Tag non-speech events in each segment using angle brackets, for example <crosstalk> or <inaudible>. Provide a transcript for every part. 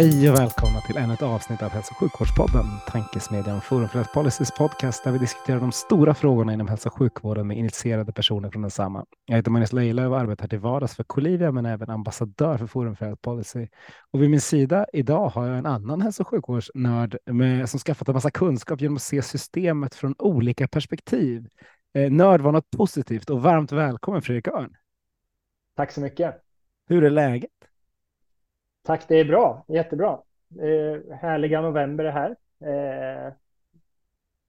Hej och välkomna till ännu ett avsnitt av Hälso och sjukvårdspodden, tankesmedjan Forum för Health Policies podcast där vi diskuterar de stora frågorna inom hälso och sjukvården med initierade personer från densamma. Jag heter Magnus Lejelöw och arbetar till vardags för Colivia men även ambassadör för Forum för Health Policy. Och vid min sida idag har jag en annan hälso och sjukvårdsnörd med, som skaffat en massa kunskap genom att se systemet från olika perspektiv. Eh, nörd var något positivt och varmt välkommen Fredrik Örn. Tack så mycket. Hur är läget? Tack, det är bra. Jättebra. Eh, härliga november är här. Eh,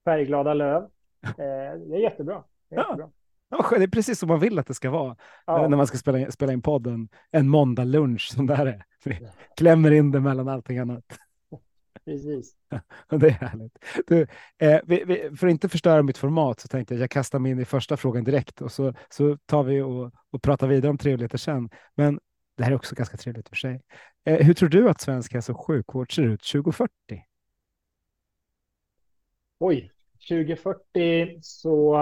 färgglada löv. Eh, det är jättebra. Det är, jättebra. Ja, det är precis som man vill att det ska vara Ja. när man ska spela, in- spela in podden en måndag lunch som det här är. Vi klämmer in det mellan allting annat. Precis. <laughs> Det är härligt. Du, eh, vi, vi, för att inte förstöra mitt format så tänkte jag jag kastar mig in i första frågan direkt och så, så tar vi och, och pratar vidare om trevligheter sen. Men det här är också ganska trevligt för sig. Eh, hur tror du att svensk hälso och sjukvård ser ut 2040? Oj, 2040 så.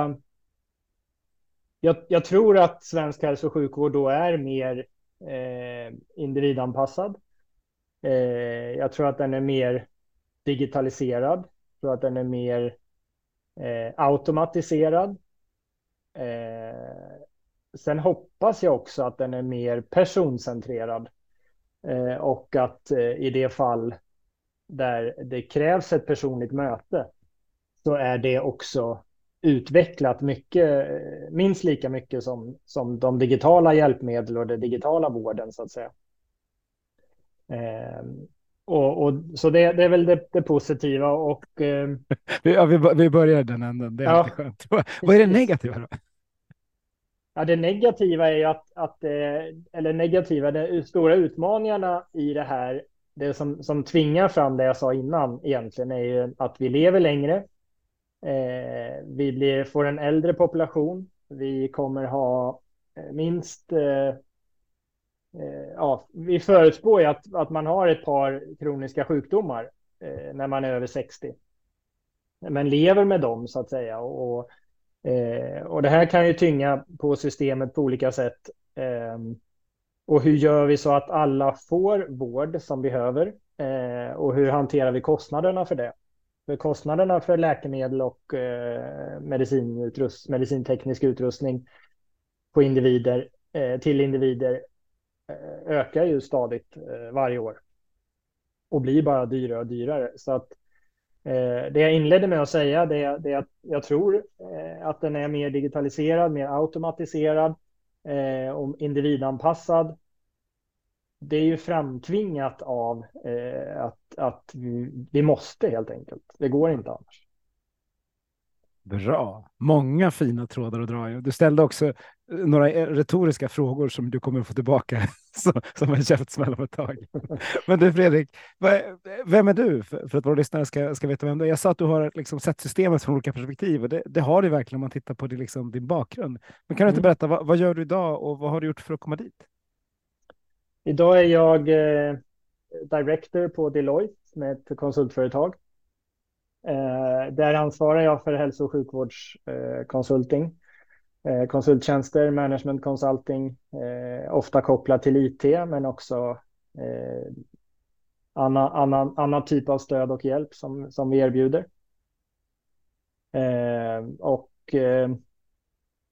Jag, jag tror att svensk hälso och sjukvård då är mer eh, individanpassad. Eh, jag tror att den är mer digitaliserad. Jag tror att den är mer eh, automatiserad. Eh, sen hoppas jag också att den är mer personcentrerad. Eh, och att eh, i det fall där det krävs ett personligt möte så är det också utvecklat mycket, eh, minst lika mycket som, som de digitala hjälpmedel och den digitala vården så att säga. Eh, och, och, så det, det är väl det, det positiva och eh, Vi, <laughs> ja, vi, vi börjar den änden. Det är Ja. skönt. Vad <laughs> vad är det negativa då? Ja, det negativa är ju att, att eh, eller negativa, de stora utmaningarna i det här, det som, som tvingar fram det jag sa innan egentligen är ju att vi lever längre. Eh, vi blir, får en äldre population. Vi kommer ha eh, minst, eh, eh, ja, vi förutspår ju att, att man har ett par kroniska sjukdomar eh, när man är över 60. Men lever med dem så att säga och, och Eh, och det här kan ju tynga på systemet på olika sätt. Eh, och hur gör vi så att alla får vård som behöver? Eh, och hur hanterar vi kostnaderna för det? För kostnaderna för läkemedel och eh, medicinutrust, medicinteknisk utrustning på individer, eh, till individer eh, ökar ju stadigt eh, varje år. Och blir bara dyrare och dyrare. Så att Eh, Eh, det jag inledde med att säga det är, att jag tror eh, att den är mer digitaliserad, mer automatiserad eh, och individanpassad. Det är ju framtvingat av att, att vi måste helt enkelt. Det går inte annars. Bra. Många fina trådar att dra i. Du ställde också eh, några eh, retoriska frågor som du kommer att få tillbaka <laughs> som, en käftsmäll om ett tag. <laughs> Men du Fredrik, vem är du för, för att våra lyssnare ska, ska veta vem du är? Jag sa att du har liksom sett systemet från olika perspektiv och det, det har du verkligen om man tittar på det, liksom, din bakgrund. Men kan du inte Mm. berätta, vad, vad gör du idag och vad har du gjort för att komma dit? Idag är jag eh, director på Deloitte med ett konsultföretag. Eh, där ansvarar jag för hälso och sjukvårdskonsulting. Eh, eh, konsulttjänster, management consulting, eh, ofta kopplat till IT men också eh, annan, annan, annan typ av stöd och hjälp som, som vi erbjuder. Eh, och eh,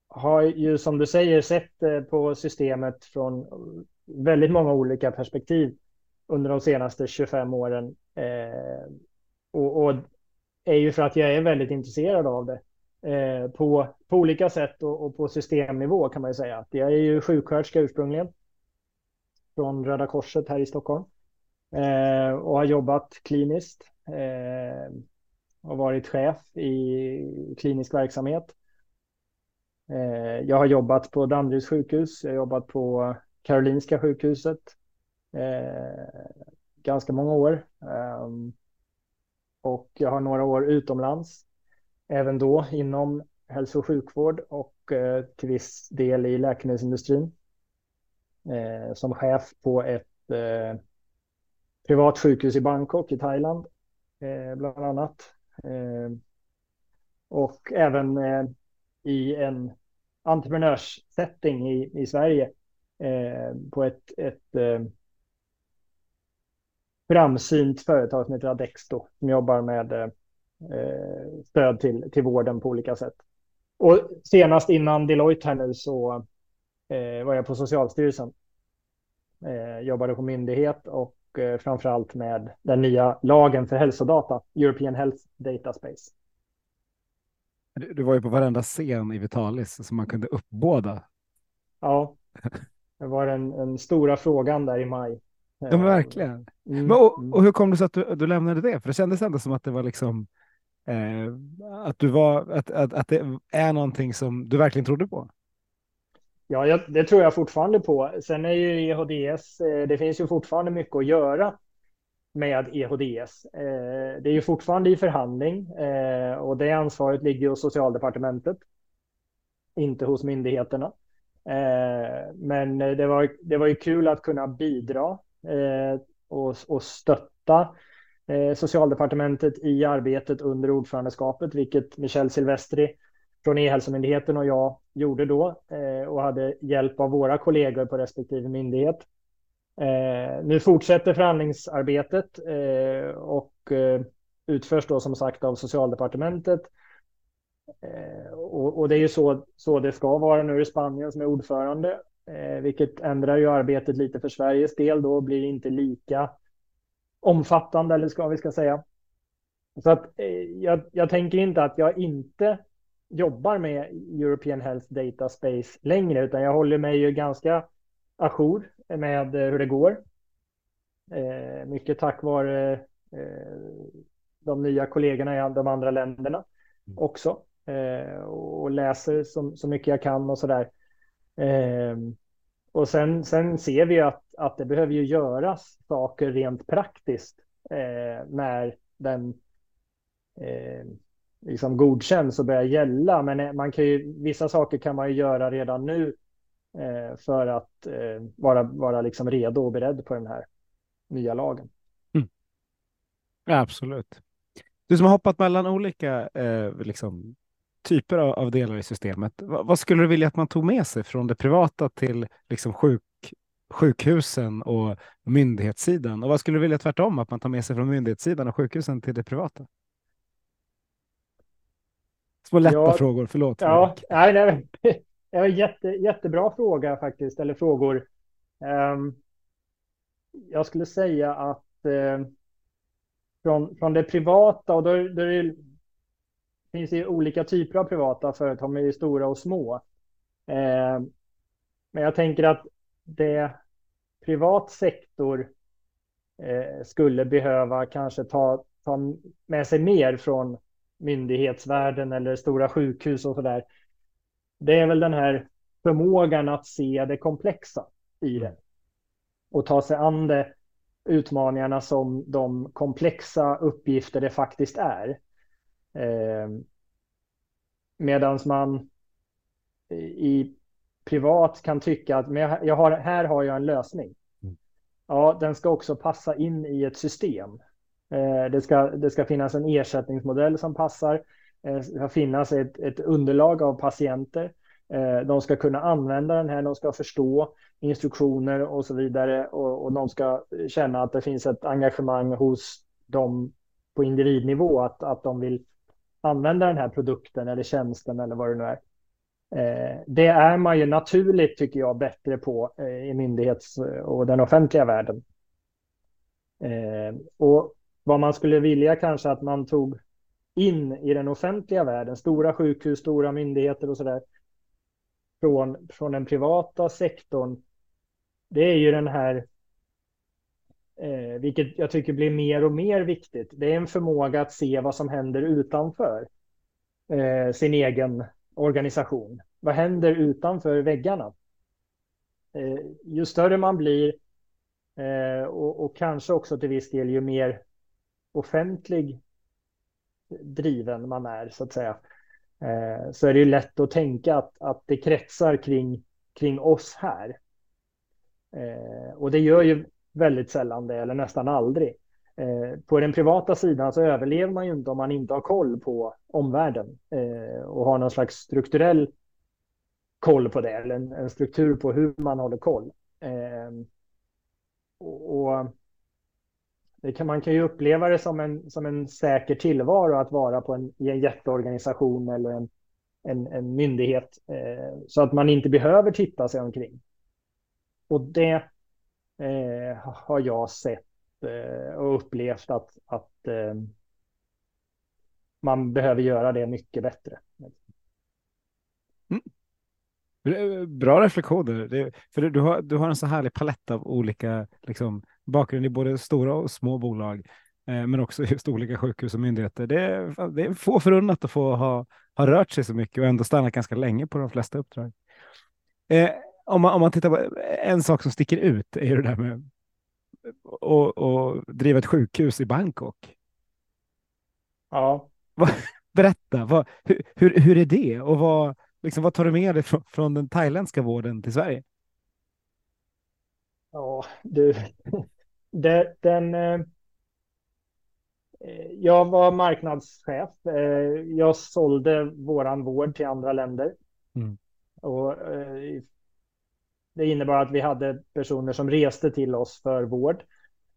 har ju som du säger sett eh, på systemet från väldigt många olika perspektiv under de senaste 25 åren. Eh, och, och är ju för att jag är väldigt intresserad av det eh, på, på olika sätt och, och på systemnivå kan man ju säga. Att jag är ju sjuksköterska ursprungligen från Röda Korset här i Stockholm eh, och har jobbat kliniskt eh, och varit chef i klinisk verksamhet. Eh, jag har jobbat på Danderyds sjukhus, jag har jobbat på Karolinska sjukhuset eh, ganska många år. Ehm, och jag har några år utomlands, även då inom hälso och sjukvård och eh, till viss del i läkemedelsindustrin. Eh, som chef på ett eh, privat sjukhus i Bangkok i Thailand, bland annat. Och även i en entreprenörssetting i, i Sverige på ett, ett framsynt företag som heter Adexto som jobbar med eh, stöd till, till vården på olika sätt. Och senast innan Deloitte här nu så eh, var jag på Socialstyrelsen. Eh, jobbade på myndighet och eh, framförallt med den nya lagen för hälsodata, European Health Data Space. Du var ju på varenda scen i Vitalis som man kunde uppbåda. Ja, det var den, den stora frågan där i maj. Ja, men verkligen. Mm. Men, och, och, hur kom det sig att du, du lämnade det? För det kändes ändå som att det var liksom eh, att du var att, att, att det är någonting som du verkligen trodde på. Ja, jag, det tror jag fortfarande på. Sen är ju EHDS, eh, det finns ju fortfarande mycket att göra med EHDS. Eh, det är ju fortfarande i förhandling eh, och det ansvaret ligger hos socialdepartementet, inte hos myndigheterna. Eh, men det var, det var ju kul att kunna bidra Eh, och, och stötta eh, socialdepartementet i arbetet under ordförandeskapet, vilket Michel Silvestri från E-hälsomyndigheten och jag gjorde då eh, och hade hjälp av våra kollegor på respektive myndighet. Nu fortsätter förhandlingsarbetet och utförs då som sagt av socialdepartementet. Och, och, det är ju så, så det ska vara. Nu är det Spanien som är ordförande, eh, vilket ändrar ju arbetet lite för Sveriges del. Då blir inte lika omfattande, eller ska vi ska säga. Så att eh, jag, jag tänker inte att jag inte jobbar med European Health Data Space längre, utan jag håller mig ju ganska ajour med eh, hur det går. Eh, mycket tack vare eh, de nya kollegorna i de andra länderna mm. också. och läser så, så mycket jag kan och så Eh, och sen, sen ser vi att, att det behöver ju göras saker rent praktiskt eh, när den ehm, liksom godkänns och börjar gälla. Men eh, man kan ju, vissa saker kan man ju göra redan nu Eh, för att eh, vara, vara liksom redo och beredd på den här nya lagen. Mm. Absolut. Du som har hoppat mellan olika eh, liksom, typer av, av, delar i systemet, vad, vad, skulle du vilja att man tog med sig från det privata till liksom, sjuk, sjukhusen och myndighetssidan? Och vad skulle du vilja tvärtom, att man tar med sig från myndighetssidan och sjukhusen till det privata? Små lätta ja, frågor, förlåt. Ja, nej, nej, <laughs> Ja, jätte, jättebra fråga faktiskt, eller frågor. Um, jag skulle säga att uh, från, från det privata, och då, då det, finns det olika typer av privata företag, med stora och små. Uh, men jag tänker att det privat sektor uh, skulle behöva kanske ta, ta med sig mer från myndighetsvärlden eller stora sjukhus och så där det är väl den här förmågan att se det komplexa i mm. det. Och ta sig an det utmaningarna som de komplexa uppgifter det faktiskt är. Eh, Medan man i privat kan tycka att men jag har, här har jag en lösning. Mm. Ja, den ska också passa in i ett system. Eh, det, ska, det ska finnas en ersättningsmodell som passar. Det eh, ska finnas ett, ett underlag av patienter. Eh, de ska kunna använda den här, de ska förstå instruktioner och så vidare och, och de ska känna att det finns ett engagemang hos dem på individnivå att, att de vill använda den här produkten eller tjänsten eller vad det nu är. Eh, det är man ju naturligt, tycker jag, bättre på eh, i myndighets och den offentliga världen. Eh, och vad man skulle vilja kanske att man tog in i den offentliga världen, stora sjukhus, stora myndigheter och så där, från, från den privata sektorn, det är ju den här, eh, vilket jag tycker blir mer och mer viktigt, det är en förmåga att se vad som händer utanför eh, sin egen organisation. vad händer utanför väggarna? Eh, ju större man blir eh, och, och, kanske också till viss del ju mer offentlig driven man är så att säga eh, så är det ju lätt att tänka att, att det kretsar kring, kring oss här. Eh, och det gör ju väldigt sällan det eller nästan aldrig. Eh, på den privata sidan så överlever man ju inte om man inte har koll på omvärlden eh, och har någon slags strukturell koll på det eller en, en struktur på hur man håller koll. Eh, och, och det kan, man kan ju uppleva det som en, som en säker tillvaro att vara på en, i en jätteorganisation eller en, en, en myndighet eh, så att man inte behöver titta sig omkring. Och det eh, har jag sett eh, och upplevt att, att eh, man behöver göra det mycket bättre. Mm. Eh, bra reflektioner. Det, för du har, du har en så härlig palett av olika liksom, bakgrund i både stora och små bolag, eh, men också just olika sjukhus och myndigheter. Det är, det är få förunnat att få ha, ha rört sig så mycket och ändå stannat ganska länge på de flesta uppdrag. Eh, om, man, om man tittar på en sak som sticker ut är det där med att driva ett sjukhus i Bangkok. Ja. Berätta, vad, hur, hur, hur är det och vad, liksom, vad tar du med dig från, från den thailändska vården till Sverige? Ja, du, det, den... Eh, jag var marknadschef. Eh, jag sålde våran vård till andra länder. Mm. Och eh, det innebar att vi hade personer som reste till oss för vård.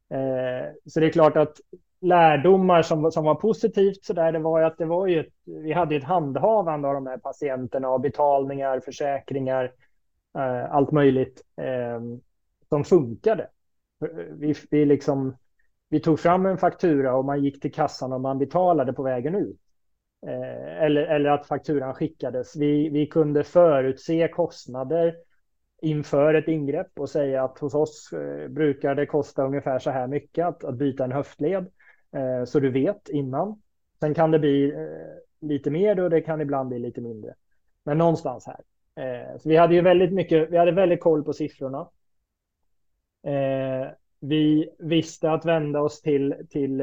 Eh, så det är klart att lärdomar som, som var positivt så där, det var ju att det var ju ett, vi hade ett handhavande av de här patienterna och betalningar, försäkringar, eh, allt möjligt eh, som funkade. Vi, vi, liksom, vi tog fram en faktura och man gick till kassan och man betalade på vägen ut. Eh, eller, eller att fakturan skickades. Vi, vi kunde förutse kostnader inför ett ingrepp och säga att hos oss eh, brukar det kosta ungefär så här mycket att, att byta en höftled. Eh, så du vet innan. Sen kan det bli eh, lite mer och det kan ibland bli lite mindre. Men någonstans här. Så vi hade ju väldigt mycket, vi hade väldigt koll på siffrorna. Vi visste att vända oss till, till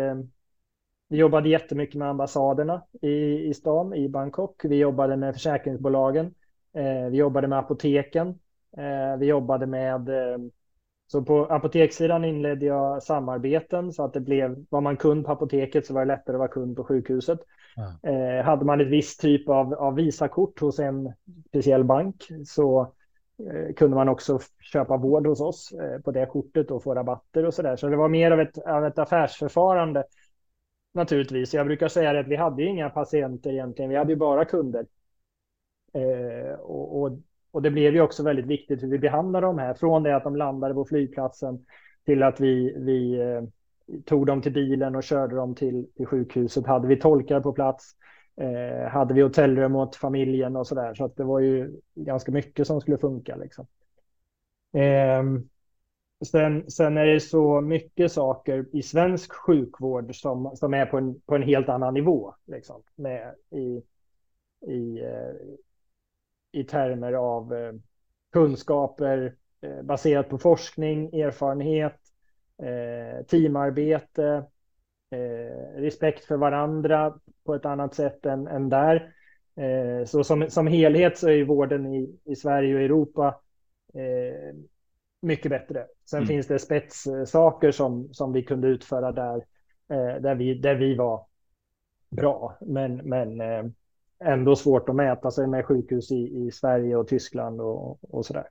vi jobbade jättemycket med ambassaderna i, i stan, i Bangkok. Vi jobbade med försäkringsbolagen. Vi jobbade med apoteken. Eh, vi jobbade med... Eh, så på apotekssidan inledde jag samarbeten så att det blev... Var man kund på apoteket så var det lättare att vara kund på sjukhuset. Ja. hade man ett visst typ av, av Visakort hos en speciell bank så Eh, kunde man också köpa vård hos oss eh, på det kortet och få rabatter och så där. Så det var mer av ett, av ett affärsförfarande naturligtvis. Jag brukar säga att vi hade inga patienter egentligen, vi hade ju bara kunder. Eh, och, och, och, det blev ju också väldigt viktigt hur vi behandlade dem. här, från det att de landade på flygplatsen till att vi, vi eh, tog dem till bilen och körde dem till, till sjukhuset. Hade vi tolkar på plats? Eh, hade vi hotellrum åt familjen och så där. Så att det var ju ganska mycket som skulle funka. Liksom. Eh, sen, sen är det så mycket saker i svensk sjukvård som, som är på en, på en helt annan nivå. Liksom, med, i, i, eh, i termer av eh, kunskaper eh, baserat på forskning, erfarenhet, eh, teamarbete, eh, respekt för varandra på ett annat sätt än, än där. Eh, så som, som helhet så är vården i, i Sverige och Europa eh, mycket bättre. Sen mm. finns det spetssaker som, som vi kunde utföra där, där, vi, där vi var bra. Men, men ändå svårt att mäta sig med sjukhus i, i Sverige och Tyskland och, och där.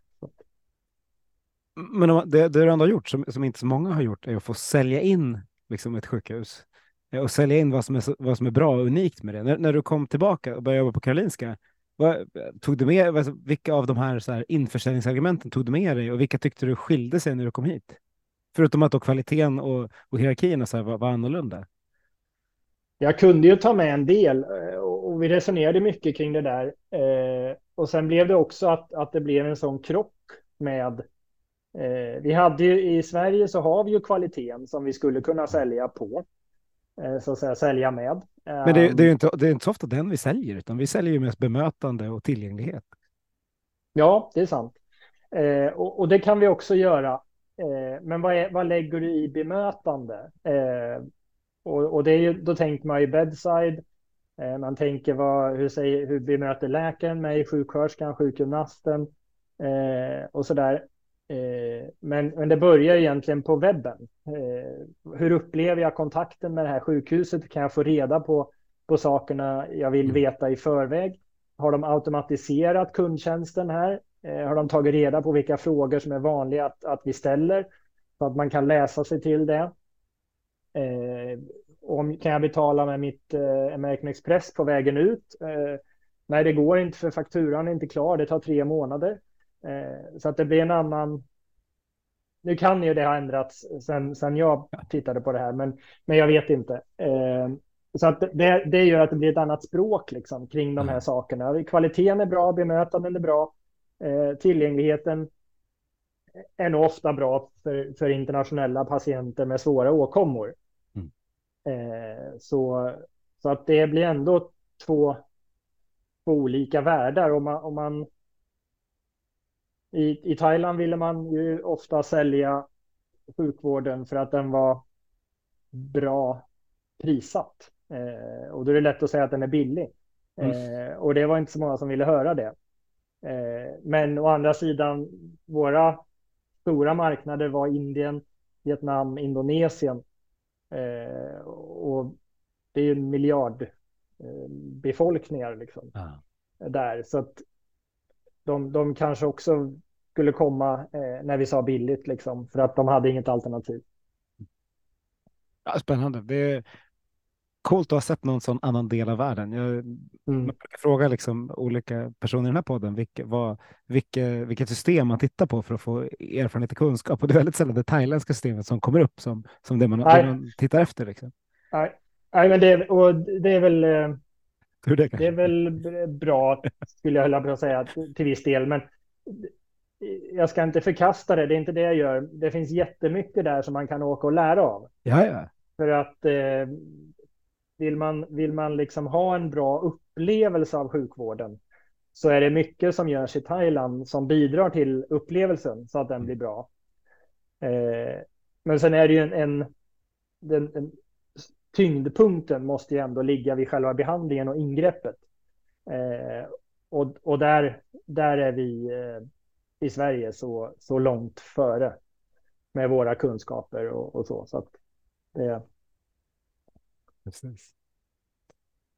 Men det, det du ändå har gjort, som, som inte så många har gjort, är att få sälja in liksom ett sjukhus eh, och sälja in vad som är, vad som är bra och unikt med det. När, när du kom tillbaka och började jobba på Karolinska, vad, tog du med, vilka av de här, så här införsäljningsargumenten tog du med dig och vilka tyckte du skilde sig när du kom hit? Förutom att då kvaliteten och, och hierarkierna så här var, var annorlunda. Jag kunde ju ta med en del eh, och vi resonerade mycket kring det där. Eh, och sen blev det också att, att det blev en sån krock med Eh, vi hade ju, I Sverige så har vi ju kvaliteten som vi skulle kunna sälja på. Eh, så att säga sälja med. Men det, det, är ehm, inte, det är inte så ofta den vi säljer, utan vi säljer ju mest bemötande och tillgänglighet. Ja, det är sant. Eh, och, och, det kan vi också göra. Eh, men vad, är, vad lägger du i bemötande? Eh, och, och, det är ju, då tänker man ju bedside. Eh, man tänker vad, hur, säger, hur bemöter läkaren mig, sjuksköterskan, sjukgymnasten eh, och så där. Eh, men, men det börjar egentligen på webben. hur upplever jag kontakten med det här sjukhuset? Kan jag få reda på, på sakerna jag vill mm. veta i förväg? Har de automatiserat kundtjänsten här? Har de tagit reda på vilka frågor som är vanliga att, att vi ställer? Så att man kan läsa sig till det. Om, kan jag betala med mitt eh, American Express på vägen ut? Eh, nej, det går inte för fakturan är inte klar. Det tar tre månader. Eh, så att det blir en annan. Nu kan ju det ha ändrats sen, sen jag tittade på det här, men, men jag vet inte. Eh, så att det, det gör att det blir ett annat språk liksom, kring de här mm. sakerna. Kvaliteten är bra, bemötandet är bra, eh, tillgängligheten är nog ofta bra för, för internationella patienter med svåra åkommor. Eh, så, så att det blir ändå två, två olika världar. Om man, om man, i, I Thailand ville man ju ofta sälja sjukvården för att den var bra prissatt. Eh, och då är det lätt att säga att den är billig. Mm. Eh, och det var inte så många som ville höra det. Eh, men å andra sidan, våra stora marknader var Indien, Vietnam, Indonesien. Eh, och det är en miljard eh, befolkningar liksom ah. där. Så att de, de kanske också skulle komma eh, när vi sa billigt liksom för att de hade inget alternativ. Ja, spännande. Det, coolt att ha sett någon sån annan del av världen. Jag mm. frågar liksom olika personer i den här podden vilka, vad, vilka, vilket system man tittar på för att få erfarenhet och kunskap. Och det är väldigt sällan det thailändska systemet som kommer upp som, som det, man, det man tittar efter. Liksom. Nej. Nej, men det, och det är väl eh, Hur det, det är väl bra, skulle jag vilja på säga, till viss del. Men jag ska inte förkasta det, det är inte det jag gör. Det finns jättemycket där som man kan åka och lära av. Ja, ja. För att eh, vill man, vill man liksom ha en bra upplevelse av sjukvården så är det mycket som görs i Thailand som bidrar till upplevelsen så att den blir bra. Eh, men sen är det ju en, en, den, en, tyngdpunkten måste ju ändå ligga vid själva behandlingen och ingreppet. Eh, och och där, där är vi eh, i Sverige så, så långt före med våra kunskaper och, och så. så att det, Precis.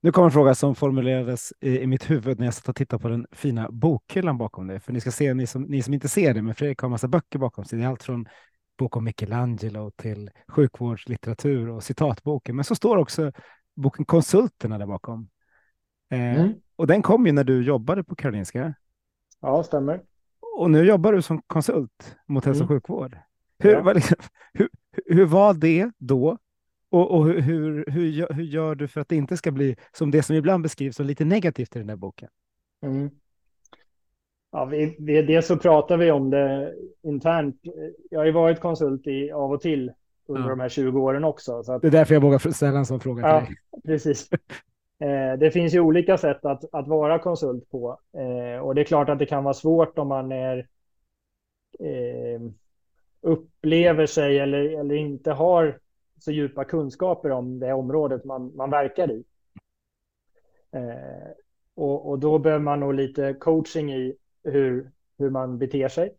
Nu kommer en fråga som formulerades i, i, mitt huvud när jag satt och tittade på den fina bokhyllan bakom det. För ni ska se, ni som, ni som inte ser det, men Fredrik har en massa böcker bakom sig. Det är allt från bok om Michelangelo till sjukvårdslitteratur och citatboken. Men så står också boken Konsulterna där bakom. Eh, mm. Och den kom ju när du jobbade på Karolinska. Ja, stämmer. Och nu jobbar du som konsult mot hälso och mm. sjukvård. Hur, ja. var liksom, <laughs> hur, hur var det då och, och hur, hur, hur, hur, gör du för att det inte ska bli som det som ibland beskrivs som lite negativt i den här boken? Mm. Ja, vi, vi, dels så pratar vi om det internt. Jag har ju varit konsult i, av och till under ja. de här 20 åren också. Så att, det är därför jag vågar ställa en sån fråga till ja, dig. <laughs> Precis. Eh, det finns ju olika sätt att, att vara konsult på. Eh, och det är klart att det kan vara svårt om man är eh, upplever sig eller, eller inte har så djupa kunskaper om det området man, man verkar i. Eh, och, och, då behöver man nog lite coaching i hur, hur man beter sig.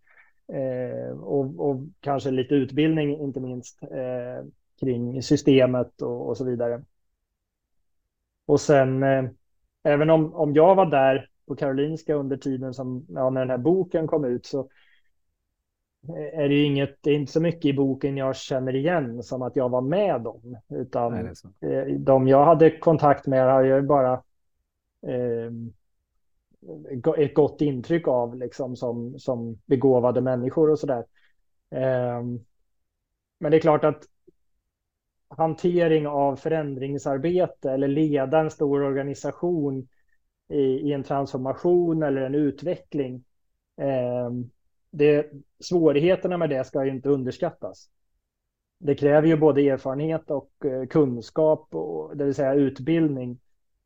Eh, och, och, kanske lite utbildning, inte minst, eh, kring systemet och, och, så vidare. Och sen, eh, även om, om jag var där på Karolinska under tiden som, ja, när den här boken kom ut, så är det ju inget, det är inte så mycket i boken jag känner igen som att jag var med dem. Utan Nej, eh, de jag hade kontakt med har jag bara eh, ett gott intryck av liksom som, som begåvade människor och sådär. Eh, men det är klart att hantering av förändringsarbete eller leda en stor organisation i, i en transformation eller en utveckling eh, det, svårigheterna med det ska ju inte underskattas. Det kräver ju både erfarenhet och eh, kunskap, och, det vill säga utbildning.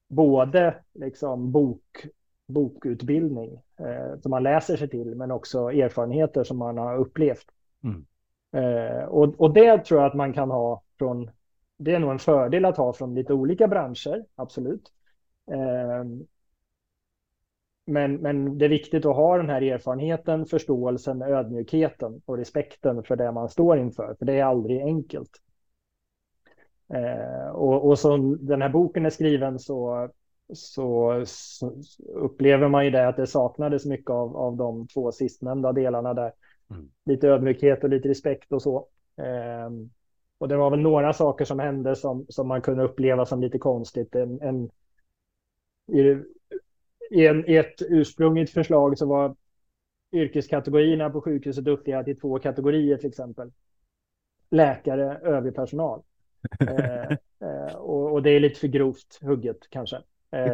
Både liksom bok, bokutbildning eh, som man läser sig till, men också erfarenheter som man har upplevt. Mm. Eh, och, och det tror jag att man kan ha från, det är nog en fördel att ha från lite olika branscher, absolut. Eh, men, men det är viktigt att ha den här erfarenheten, förståelsen, ödmjukheten och respekten för det man står inför, för det är aldrig enkelt. Eh, och, och som den här boken är skriven så, så, så, upplever man ju det att det saknades mycket av, av de två sistnämnda delarna där. Mm. Lite ödmjukhet och lite respekt och så. Eh, och det var väl några saker som hände som, som man kunde uppleva som lite konstigt. En, en, i, i, en, I ett ursprungligt förslag så var yrkeskategorierna på sjukhuset uppdelade i två kategorier till exempel. Läkare, övrig personal. <laughs> eh, eh, och, och, det är lite för grovt hugget kanske. Eh,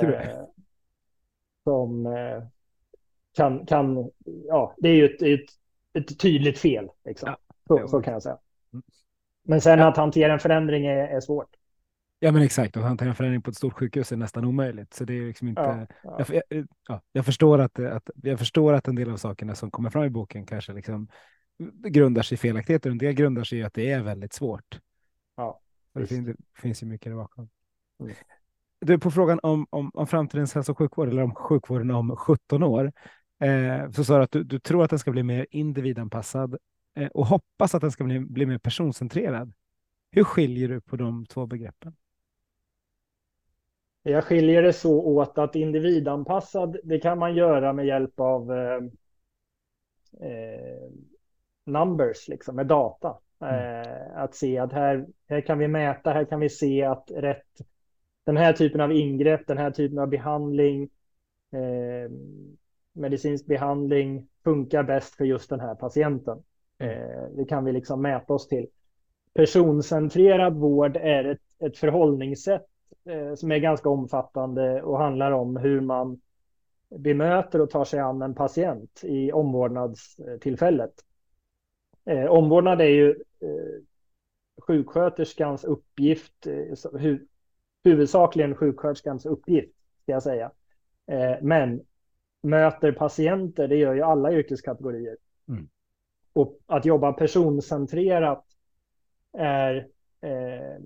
som eh, kan, kan, ja, det är ju ett, ett, ett tydligt fel. Liksom. Ja, så, så, kan jag säga. Mm. Men sen ja. att hantera en förändring är, är svårt. Ja, men exakt. Att hantera en förändring på ett stort sjukhus är nästan omöjligt. Så det är liksom inte. Ja, ja. Jag, jag, ja, jag, förstår att, att, jag förstår att en del av sakerna som kommer fram i boken kanske liksom grundar sig i felaktigheter. En del grundar sig i att det är väldigt svårt. Ja, det finns, det finns ju mycket där bakom. Mm. Du, på frågan om, om, om framtidens hälso och sjukvård eller om sjukvården om 17 år eh, så sa du att du, du, tror att den ska bli mer individanpassad eh, och hoppas att den ska bli, bli mer personcentrerad. Hur skiljer du på de två begreppen? Jag skiljer det så åt att individanpassad, det kan man göra med hjälp av eh, eh, numbers, liksom, med data. Mm. Eh, att se att här, här kan vi mäta, här kan vi se att rätt, den här typen av ingrepp, den här typen av behandling, eh, medicinsk behandling funkar bäst för just den här patienten. Mm. Eh, det kan vi liksom mäta oss till. Personcentrerad vård är ett, ett förhållningssätt eh, som är ganska omfattande och handlar om hur man bemöter och tar sig an en patient i omvårdnadstillfället. Eh, omvårdnad är ju eh, sjuksköterskans uppgift, eh, hu huvudsakligen sjuksköterskans uppgift, ska jag säga. Eh, men möter patienter, det gör ju alla yrkeskategorier. Mm. Och att jobba personcentrerat är eh,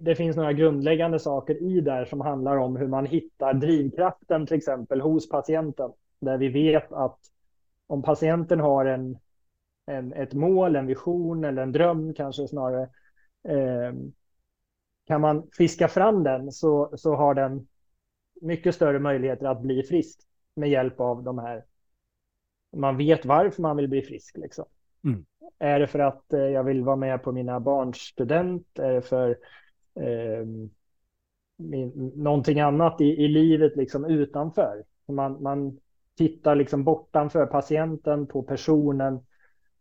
det finns några grundläggande saker i där som handlar om hur man hittar drivkraften till exempel hos patienten. Där vi vet att om patienten har en, en, ett mål, en vision eller en dröm kanske snarare. Eh, kan man fiska fram den så, så har den mycket större möjligheter att bli frisk med hjälp av de här. Man vet varför man vill bli frisk. Liksom. Mm. Är det för att eh, jag vill vara med på mina barns student? Är det för eh, någonting annat i, i livet liksom utanför. Man, man tittar liksom bortanför patienten på personen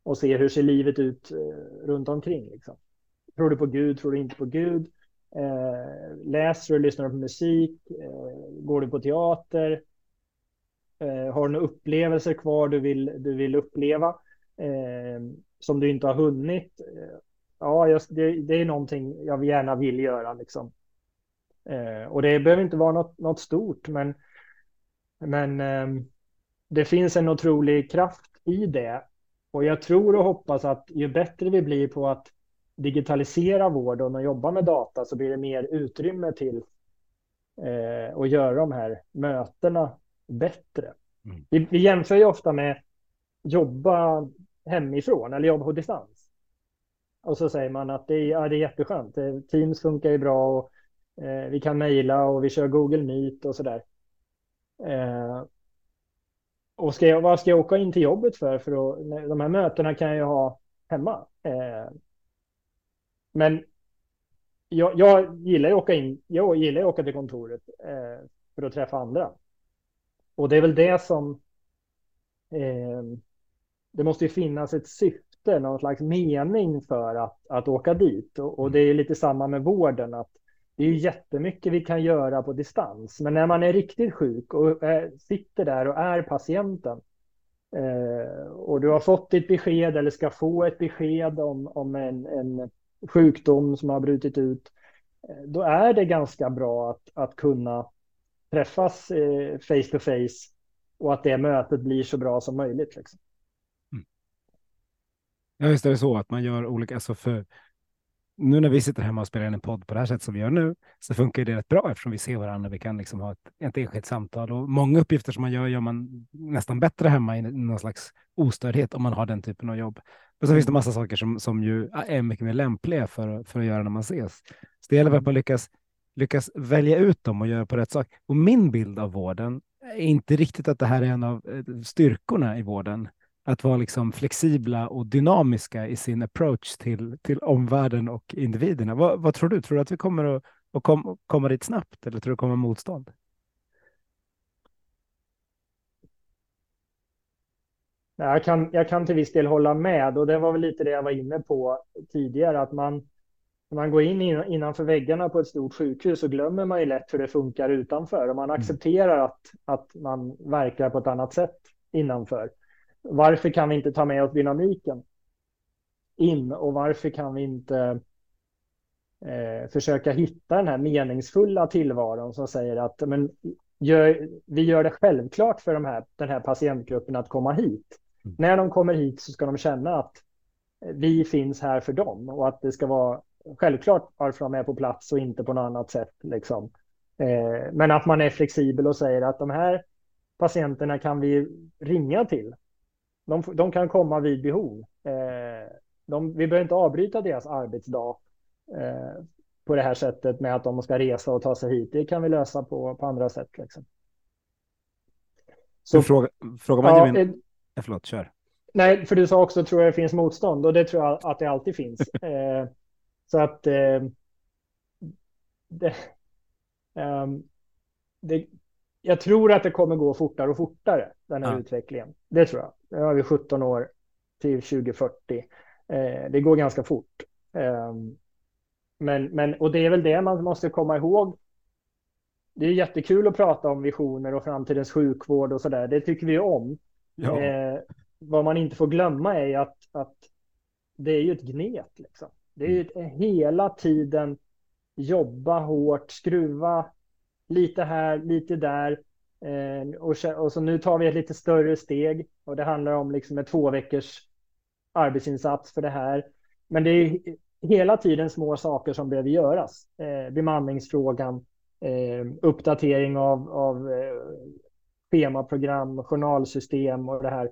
och ser hur ser livet ut eh, runt omkring. Liksom. Tror du på Gud? Tror du inte på Gud? Eh, läser du? Lyssnar du på musik? Eh, går du på teater? Eh, har du några upplevelser kvar du vill, du vill uppleva eh, som du inte har hunnit? Eh, Ja, just, det, det, är någonting jag gärna vill göra. Liksom. Eh, och det behöver inte vara något, något stort, men, men eh, det finns en otrolig kraft i det. Och jag tror och hoppas att ju bättre vi blir på att digitalisera vården och jobba med data så blir det mer utrymme till eh, att göra de här mötena bättre. Mm. Vi, vi jämför ju ofta med jobba hemifrån eller jobba på distans. Och så säger man att det är, ja, det är jätteskönt. Eh, Teams funkar ju bra och eh, vi kan mejla och vi kör Google Meet och så där. Eh, och ska jag, vad ska jag åka in till jobbet för? För då, de här mötena kan jag ju ha hemma. Eh, men jag, jag, gillar ju att åka in. Jag gillar att åka till kontoret eh, för att träffa andra. Och det är väl det som. Eh, det måste ju finnas ett syfte syfte, någon slags mening för att, att åka dit. Och, och mm. det är lite samma med vården, att det är jättemycket vi kan göra på distans. Men när man är riktigt sjuk och är, sitter där och är patienten eh, och du har fått ditt besked eller ska få ett besked om, om en, en sjukdom som har brutit ut, eh, då är det ganska bra att, att kunna träffas eh, face to face och att det mötet blir så bra som möjligt. Liksom. Ja, visst är det så att man gör olika, alltså för nu när vi sitter hemma och spelar in en podd på det här sättet som vi gör nu, så funkar det rätt bra eftersom vi ser varandra. Vi kan liksom ha ett, ett enskilt samtal och många uppgifter som man gör, gör man nästan bättre hemma i någon slags ostördhet om man har den typen av jobb. Men så finns det massa saker som, som ju är mycket mer lämpliga för, för att göra när man ses. Så det gäller väl att man lyckas, lyckas välja ut dem och göra på rätt sak. Och min bild av vården är inte riktigt att det här är en av eh, styrkorna i vården att vara liksom flexibla och dynamiska i sin approach till, till omvärlden och individerna. Vad, vad tror du? Tror du att vi kommer att, att kom, komma dit snabbt eller tror du det kommer motstånd? Jag kan, jag kan till viss del hålla med och det var väl lite det jag var inne på tidigare att man när man går in innanför väggarna på ett stort sjukhus så glömmer man ju lätt hur det funkar utanför och man mm. accepterar att, att man verkar på ett annat sätt innanför. Varför kan vi inte ta med oss dynamiken in och varför kan vi inte eh, försöka hitta den här meningsfulla tillvaron som säger att men, gör, vi gör det självklart för de här, den här patientgruppen att komma hit. Mm. När de kommer hit så ska de känna att vi finns här för dem och att det ska vara självklart varför de är på plats och inte på något annat sätt. Liksom. Eh, men att man är flexibel och säger att de här patienterna kan vi ringa till de, de kan komma vid behov. Eh, de, vi behöver inte avbryta deras arbetsdag eh, på det här sättet med att de ska resa och ta sig hit. Det kan vi lösa på, på andra sätt. Liksom. Så, fråga, fråga Benjamin. Ja, eh, förlåt, kör. Nej, för du sa också tror jag det finns motstånd och det tror jag att det alltid finns. <laughs> eh, så att eh, det, um, det, jag tror att det kommer gå fortare och fortare, den här ja. utvecklingen. Det tror jag. Nu har vi 17 år till 2040. Eh, det går ganska fort. Eh, men, men, och det är väl det man måste komma ihåg. Det är jättekul att prata om visioner och framtidens sjukvård och så där. Det tycker vi om. Ja. Eh, vad man inte får glömma är att, att det är ju ett gnet. Liksom. Det är ju ett, hela tiden jobba hårt, skruva lite här, lite där. Eh, och, och, så nu tar vi ett lite större steg och det handlar om liksom en två veckors arbetsinsats för det här. Men det är hela tiden små saker som behöver göras. Eh, bemanningsfrågan, eh, uppdatering av, av eh, schemaprogram, journalsystem och det här.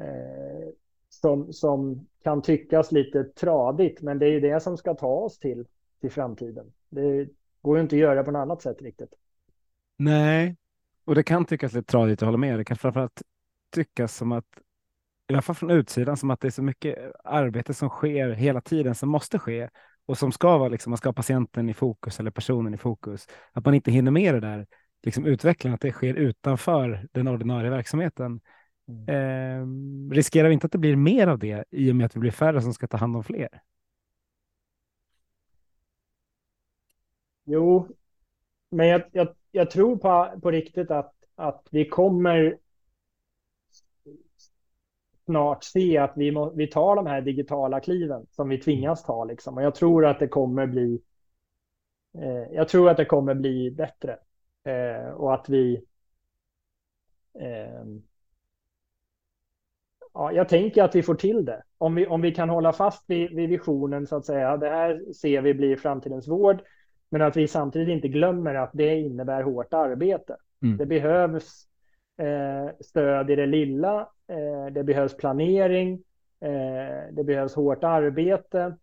Eh, som, som kan tyckas lite tradigt, men det är ju det som ska ta oss till, till framtiden. Det går ju inte att göra på något annat sätt riktigt. Nej, och det kan tyckas lite tradigt att hålla med. Det kan framförallt tyckas som att, i alla fall från utsidan, som att det är så mycket arbete som sker hela tiden som måste ske och som ska vara, liksom, man ska ha patienten i fokus eller personen i fokus. Att man inte hinner med det där liksom, utvecklingen, att det sker utanför den ordinarie verksamheten. Mm. Eh, riskerar vi inte att det blir mer av det i och med att vi blir färre som ska ta hand om fler? Jo, men jag, jag, jag tror på, på riktigt att, att vi kommer snart se att vi, må, vi tar de här digitala kliven som vi tvingas ta. Liksom. Och jag tror att det kommer bli eh, jag tror att det kommer bli bättre. Eh, och att vi eh, ja, jag tänker att vi får till det. Om vi, om vi kan hålla fast vid, vid visionen så att säga. Det här ser vi blir framtidens vård. Men att vi samtidigt inte glömmer att det innebär hårt arbete. Mm. Det behövs eh, stöd i det lilla. Eh, det behövs planering. Eh, det behövs hårt arbete.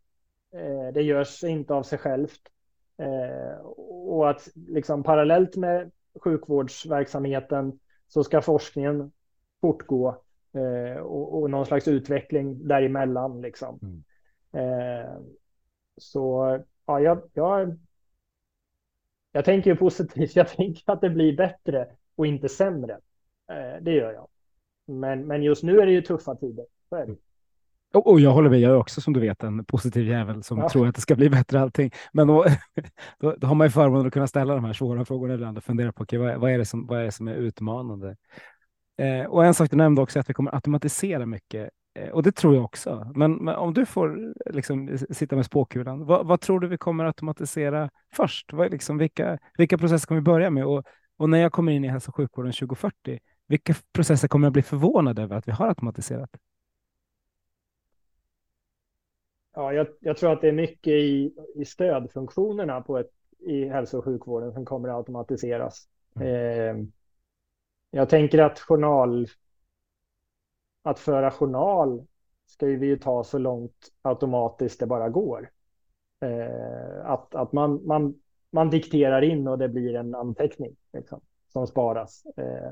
Eh, det görs inte av sig självt. Eh, och att liksom parallellt med sjukvårdsverksamheten så ska forskningen fortgå eh, och, och någon slags utveckling däremellan. Liksom. Mm. så ja, jag, jag jag tänker positivt. <laughs> Jag tänker att det blir bättre och inte sämre. Eh, det gör jag. Men, men just nu är det ju tuffa tider. Och, och jag håller med, jag är också som du vet en positiv jävel som ja. tror att det ska bli bättre allting. Men då, <laughs> då, då har man ju förmånen att kunna ställa de här svåra frågorna ibland och fundera på okay, vad, vad, är det som, vad är det som är utmanande. Eh, och en sak du nämnde också är att vi kommer automatisera mycket och det tror jag också. Men, men om du får liksom, sitta med spåkulan, vad, vad, tror du vi kommer automatisera först? Vad, liksom, vilka, vilka processer kommer vi börja med? Och Och när jag kommer in i hälso och sjukvården 2040, vilka processer kommer jag bli förvånad över att vi har automatiserat? Ja, jag, jag tror att det är mycket i, i stödfunktionerna på ett, i hälso och sjukvården som kommer att automatiseras. Mm. Eh, jag tänker att journal, att föra journal ska vi ju ta så långt automatiskt det bara går. Eh, att att man, man, man dikterar in och det blir en anteckning liksom, som sparas. Eh,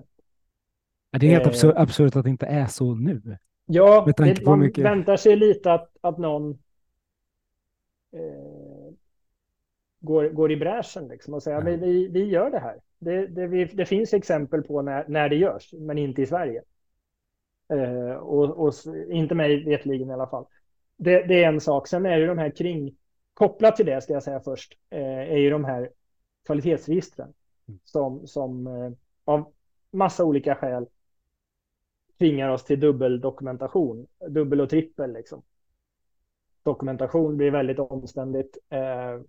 det är helt eh, absurt, absurt att det inte är så nu. Ja, det, man mycket... väntar sig lite att, att någon eh, går, går i bräschen liksom och säger ja. men vi, vi gör det här. Det, det, vi, det finns exempel på när, när det görs, men inte i Sverige. Eh, och, och, inte mig vetligen i alla fall. Det, det, är en sak. Sen är det de här kring, kopplat till det ska jag säga först, eh, är ju de här kvalitetsregistren mm. som, som eh, av massa olika skäl tvingar oss till dubbeldokumentation, dubbel och trippel liksom. Dokumentation blir väldigt omständigt. Eh,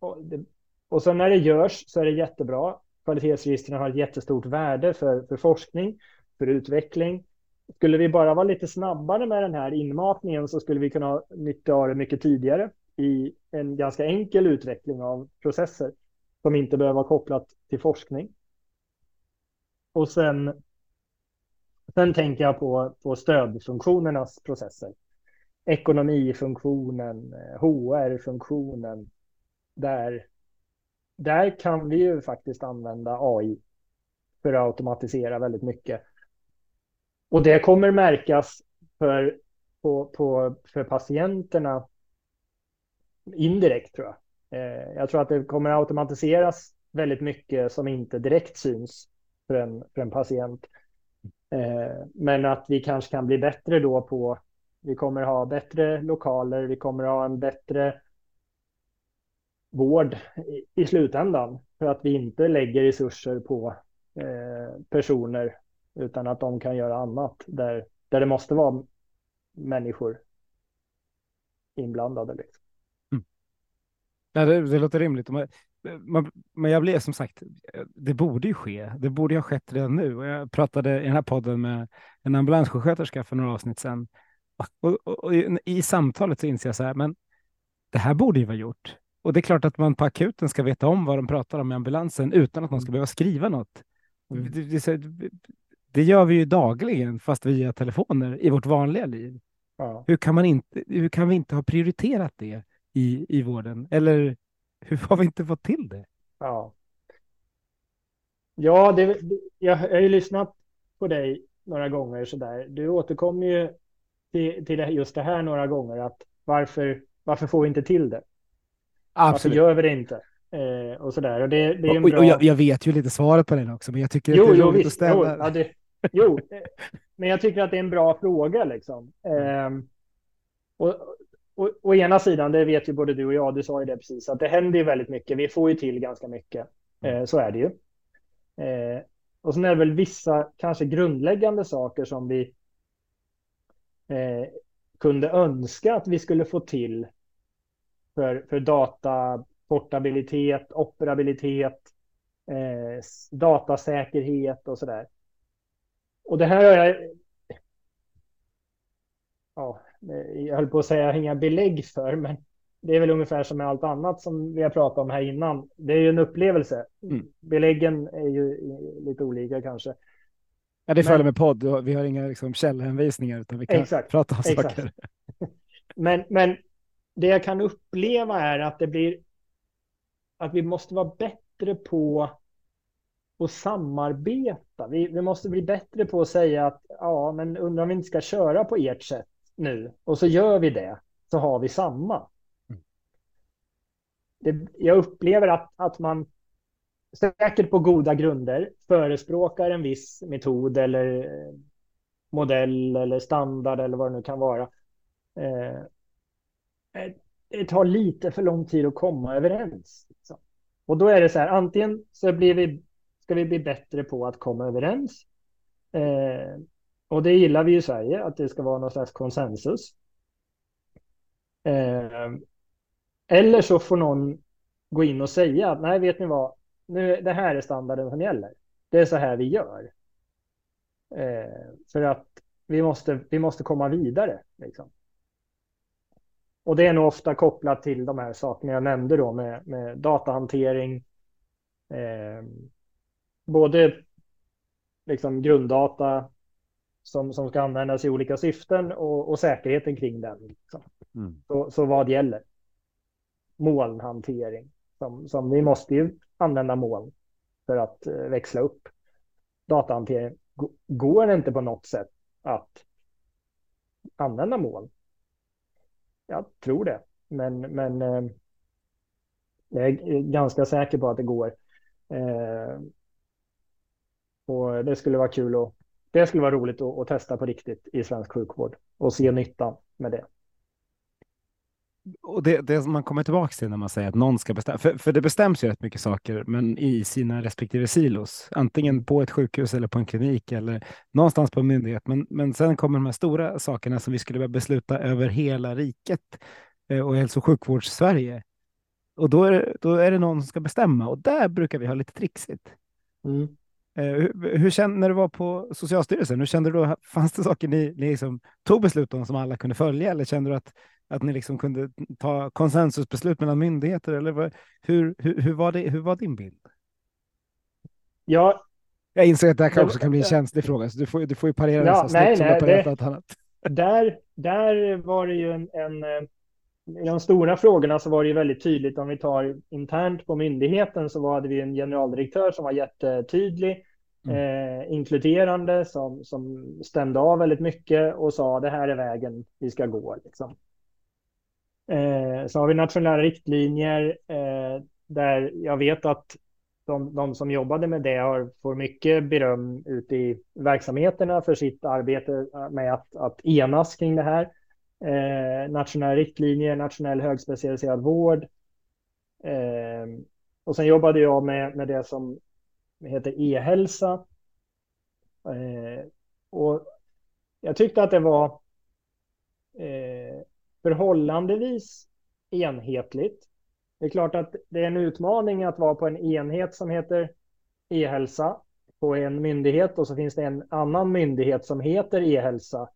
och, det, och så när det görs så är det jättebra. Kvalitetsregistren har ett jättestort värde för, för forskning, för utveckling. Skulle vi bara vara lite snabbare med den här inmatningen så skulle vi kunna ha nytta av det mycket tidigare i en ganska enkel utveckling av processer som inte behöver vara kopplat till forskning. Och sen, sen tänker jag på, på stödfunktionernas processer. Ekonomifunktionen, eh, HR-funktionen, där, där kan vi ju faktiskt använda AI för att automatisera väldigt mycket. Och det kommer märkas för, på, på, för patienterna indirekt tror jag. Eh, jag tror att det kommer automatiseras väldigt mycket som inte direkt syns för en, för en patient. Eh, men att vi kanske kan bli bättre då på, vi kommer ha bättre lokaler, vi kommer ha en bättre vård i, i slutändan för att vi inte lägger resurser på eh, personer utan att de kan göra annat där, där det måste vara människor inblandade. Liksom. Mm. Ja, det, det låter rimligt. Man, man, men jag blev som sagt, det borde ju ske. Det borde ju ha skett redan nu. Och jag pratade i den här podden med en ambulanssjuksköterska för några avsnitt sedan. Och, och, och, i samtalet så inser jag så här, men det här borde ju vara gjort. Och det är klart att man på akuten ska veta om vad de pratar om i ambulansen utan att man ska behöva skriva något. Mm. Det, gör vi ju dagligen, fast via telefoner i vårt vanliga liv. Ja. Hur, kan man inte, hur kan vi inte ha prioriterat det i, i vården? Eller hur har vi inte fått till det? Ja, ja det, jag, jag har ju lyssnat på dig några gånger sådär. Du återkommer ju till, till just det här några gånger, att varför, varför får vi inte till det? Absolut. Varför gör vi det inte? Eh, och sådär. Och det, det är en bra... och jag, jag, vet ju lite svaret på den också, men jag tycker jo, att det är roligt att ställa. Jo, ja, det, jo, men jag tycker att det är en bra fråga liksom. Eh, och, och, å ena sidan, det vet ju både du och jag, du sa ju det precis, att det händer ju väldigt mycket. Vi får ju till ganska mycket. Eh, så är det ju. Eh, och sen är det väl vissa kanske grundläggande saker som vi eh, kunde önska att vi skulle få till för, för data, portabilitet, operabilitet, eh, datasäkerhet och sådär. Och det här har jag... Ja, jag höll på att säga inga belägg för, men det är väl ungefär som med allt annat som vi har pratat om här innan. Det är ju en upplevelse. Mm. Beläggen är ju lite olika kanske. Ja, det följer med podd. Vi har inga liksom, källhänvisningar utan vi kan exakt, prata om exakt. saker. men, men det jag kan uppleva är att det blir att vi måste vara bättre på att samarbeta. Vi, vi måste bli bättre på att säga att ja, men undrar om vi inte ska köra på ert sätt nu och så gör vi det så har vi samma. Mm. Det, jag upplever att, att man säkert på goda grunder förespråkar en viss metod eller modell eller standard eller vad det nu kan vara. Eh, Eh, det tar lite för lång tid att komma överens. Liksom. Och då är det så här, antingen så blir vi, ska vi bli bättre på att komma överens. Eh, och det gillar vi i Sverige, att det ska vara någon slags konsensus. Eh, eller så får någon gå in och säga att nej, vet ni vad, nu, det här är standarden som gäller. Det är så här vi gör. Eh, för att vi måste, vi måste komma vidare. Liksom. Och det är nog ofta kopplat till de här sakerna jag nämnde då med, med datahantering. Eh, både liksom grunddata som, som ska användas i olika syften och, och säkerheten kring den. Liksom. Mm. Så, så vad gäller? Molnhantering. Som, som vi måste ju använda moln för att eh, växla upp. Datahantering går det inte på något sätt att använda moln. Jag tror det, men, men eh, jag är ganska säker på att det går. Och det skulle vara kul och det skulle vara roligt att, att, testa på riktigt i svensk sjukvård och se nyttan med det. Och det, det man kommer tillbaka till när man säger att någon ska bestämma, för, för det bestäms ju rätt mycket saker, men i sina respektive silos, antingen på ett sjukhus eller på en klinik eller någonstans på en myndighet. Men, men sen kommer de här stora sakerna som vi skulle behöva besluta över hela riket eh, och hälso och sjukvårds-Sverige. Och då är, det, då är det någon som ska bestämma och där brukar vi ha lite trixigt. Mm. Eh, hur, hur kände när du var på Socialstyrelsen? Hur kände du då? Fanns det saker ni, ni liksom tog beslut om som alla kunde följa eller kände du att, att ni liksom kunde ta konsensusbeslut mellan myndigheter? Eller hur, hur, hur, var, det, hur var din bild? Ja, jag inser att det här också kan bli en känslig fråga, så du får, du får ju parera ja, det så nej, nej, det, något annat. Där, där var det ju en, en eh, i de stora frågorna så var det ju väldigt tydligt om vi tar internt på myndigheten så hade vi en generaldirektör som var jättetydlig, mm. eh, inkluderande, som, som stämde av väldigt mycket och sa det här är vägen vi ska gå. Liksom. Eh, så har vi nationella riktlinjer eh, där jag vet att de, de, som jobbade med det har, får mycket beröm ute i verksamheterna för sitt arbete med att, att enas kring det här eh, nationella riktlinjer, nationell högspecialiserad vård. Eh, och sen jobbade jag med, med det som heter e-hälsa. Eh, och jag tyckte att det var eh, förhållandevis enhetligt. Det är klart att det är en utmaning att vara på en enhet som heter e-hälsa på en myndighet och så finns det en annan myndighet som heter e-hälsa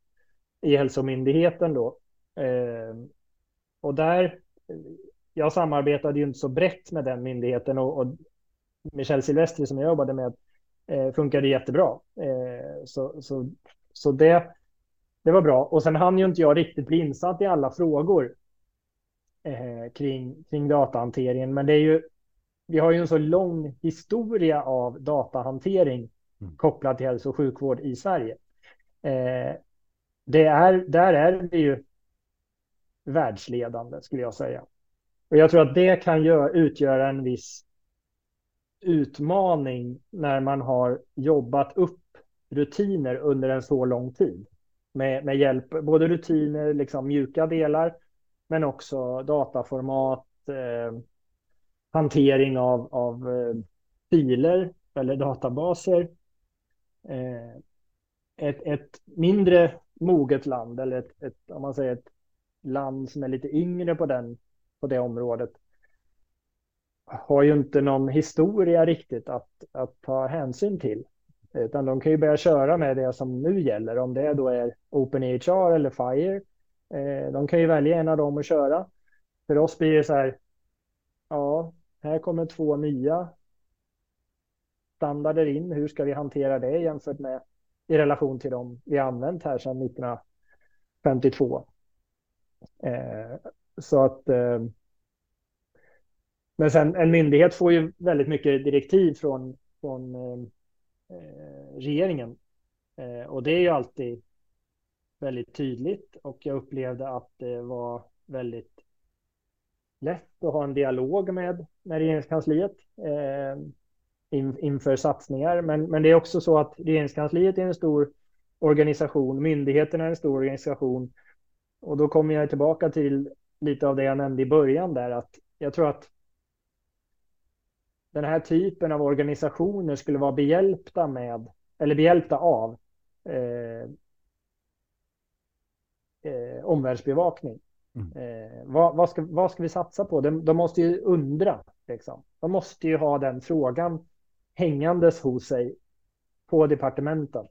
E-hälsomyndigheten då. Eh, och där, jag samarbetade ju inte så brett med den myndigheten och, och Michel Silvestri som jag jobbade med eh, funkade jättebra. Eh, så så, så det, det var bra. Och sen hann ju inte jag riktigt bli insatt i alla frågor eh, kring, kring datahanteringen. Men det är ju, vi har ju en så lång historia av datahantering mm. kopplat till hälso och sjukvård i Sverige. Eh, det är, där är vi ju världsledande skulle jag säga. Och jag tror att det kan gör, utgöra en viss utmaning när man har jobbat upp rutiner under en så lång tid. Med, med hjälp, både rutiner, liksom mjuka delar, men också dataformat, eh, hantering av, av eh, filer eller databaser. Eh, ett, ett mindre moget land eller ett, ett, om man säger ett land som är lite yngre på, den, på det området har ju inte någon historia riktigt att, att ta hänsyn till. Utan de kan ju börja köra med det som nu gäller, om det då är OpenEHR eller FIRE. Eh, de kan ju välja en av dem och köra. För oss blir det så här, ja, här kommer två nya standarder in. Hur ska vi hantera det jämfört med i relation till dem vi använt här sedan 1952. Eh, så att eh, men sen en myndighet får ju väldigt mycket direktiv från, från eh, eh, regeringen. Eh, och det är ju alltid väldigt tydligt och jag upplevde att det var väldigt lätt att ha en dialog med, med regeringskansliet. Eh, in, inför satsningar. Men, men det är också så att regeringskansliet är en stor organisation, myndigheterna är en stor organisation. Och då kommer jag tillbaka till lite av det jag nämnde i början där, att jag tror att den här typen av organisationer skulle vara behjälpta med, eller behjälpta av eh, eh, omvärldsbevakning. Mm. Eh, vad, vad, ska, vad ska vi satsa på? De, de måste ju undra. Liksom. De måste ju ha den frågan hängandes hos sig på departementen.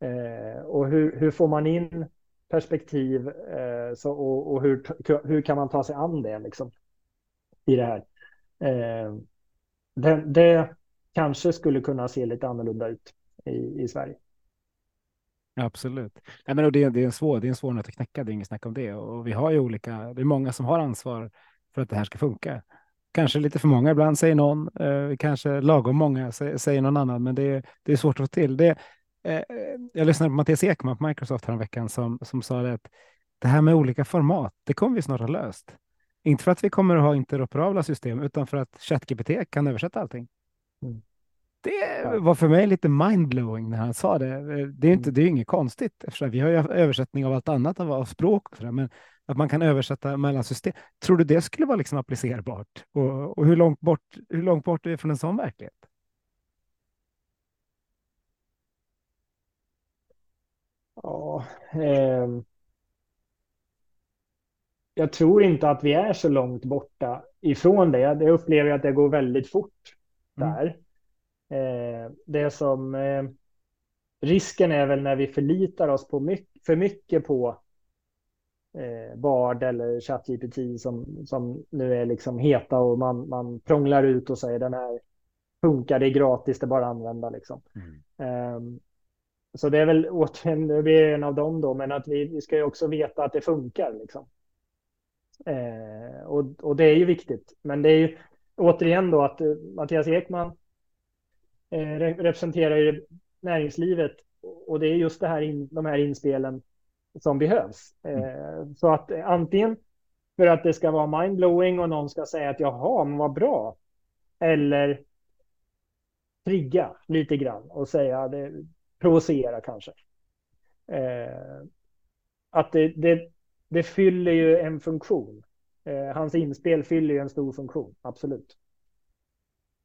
Eh, och hur, hur får man in perspektiv eh, så, och, och, hur, hur kan man ta sig an det liksom, i det här? Eh, det, det, kanske skulle kunna se lite annorlunda ut i, i Sverige. Absolut. Nej, men det, är, det, är en svår, det är en svår nöt att knäcka, det är inget snack om det. Och vi har ju olika, det är många som har ansvar för att det här ska funka. Kanske lite för många ibland, säger någon. Eh, kanske lagom många, säger någon annan. Men det, det är svårt att få till. Det, eh, jag lyssnade på Mattias Ekman på Microsoft häromveckan som, som sa det att det här med olika format, det kommer vi snart ha löst. Inte för att vi kommer att ha interoperabla system, utan för att ChatGPT kan översätta allting. Mm. Det var för mig lite mindblowing när han sa det. Det är, inte, mm. det är inget konstigt, eftersom vi har ju översättning av allt annat av, av språk, och så där, men att man kan översätta mellan system. Tror du det skulle vara liksom applicerbart? Och, och hur, långt bort, hur långt bort är det från en sån verklighet? Ja, eh, jag tror inte att vi är så långt borta ifrån det. Jag upplever att det går väldigt fort mm. där. Mm. Eh, det som eh, risken är väl när vi förlitar oss på mycket, för mycket på eh, Bard eller ChatGPT som, som nu är liksom heta och man, man prånglar ut och säger den här funkar, det är gratis, det är bara att använda liksom. Mm. Um, så det är väl återigen, vi är en av dem då, men att vi, vi ska ju också veta att det funkar liksom. Eh, och, och det är ju viktigt, men det är ju återigen då att uh, Mattias Ekman eh, representerar ju näringslivet och det är just det här in, de här inspelen som behövs. Mm. Eh, så att antingen för att det ska vara mindblowing och någon ska säga att jaha, men vad bra. Eller trigga lite grann och säga det, provocera kanske. Eh, att det, det, det, fyller ju en funktion. Eh, hans inspel fyller ju en stor funktion, absolut.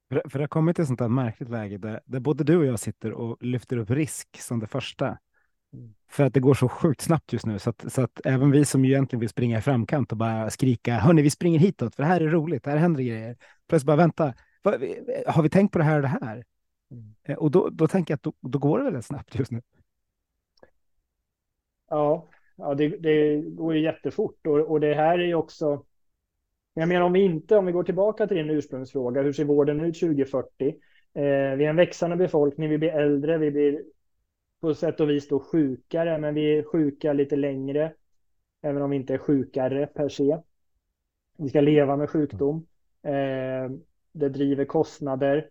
För, för det har kommit till ett sånt här märkligt läge där, där både du och jag sitter och lyfter upp risk som det första. För att det går så sjukt snabbt just nu så att, så att även vi som egentligen vill springa i framkant och bara skrika hörni, vi springer hitåt för det här är roligt, här händer grejer. Plötsligt bara vänta, har vi tänkt på det här och det här? Mm. Eh, och då, då tänker jag att då, då, går det väldigt snabbt just nu. Ja, ja det, det går ju jättefort och, och det här är ju också. Jag menar om vi inte, om vi går tillbaka till din ursprungsfråga, hur ser vården ut 2040? Eh, vi är en växande befolkning, vi blir äldre, vi blir på sätt och vis då sjukare, men vi är sjuka lite längre, även om vi inte är sjukare per se. Vi ska leva med sjukdom. Eh, det driver kostnader.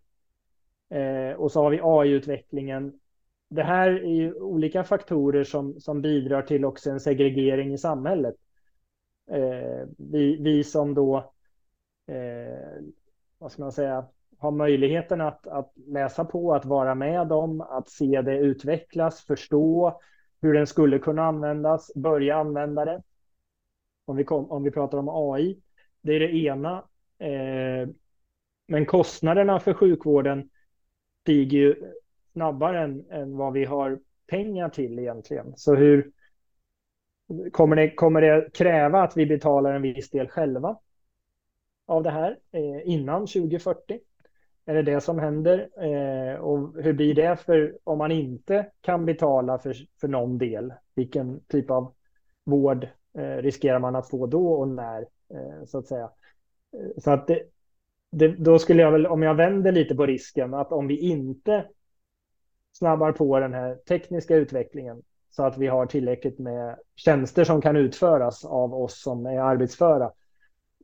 Eh, och så har vi AI-utvecklingen. Det här är ju olika faktorer som, som bidrar till också en segregering i samhället. Eh, vi, vi som då, eh, vad ska man säga, ha möjligheten att, att läsa på, att vara med dem, att se det utvecklas, förstå hur den skulle kunna användas, börja använda det. Om vi, kom, om vi pratar om AI, det är det ena. Eh, men kostnaderna för sjukvården stiger ju snabbare än, än vad vi har pengar till egentligen. Så hur kommer det, kommer det kräva att vi betalar en viss del själva av det här eh, innan 2040? Är det det som händer? Eh, och hur blir det för om man inte kan betala för, för någon del? Vilken typ av vård eh, riskerar man att få då och när? Eh, så att säga. Eh, så att det, det, då skulle jag väl, om jag vänder lite på risken, att om vi inte snabbar på den här tekniska utvecklingen så att vi har tillräckligt med tjänster som kan utföras av oss som är arbetsföra,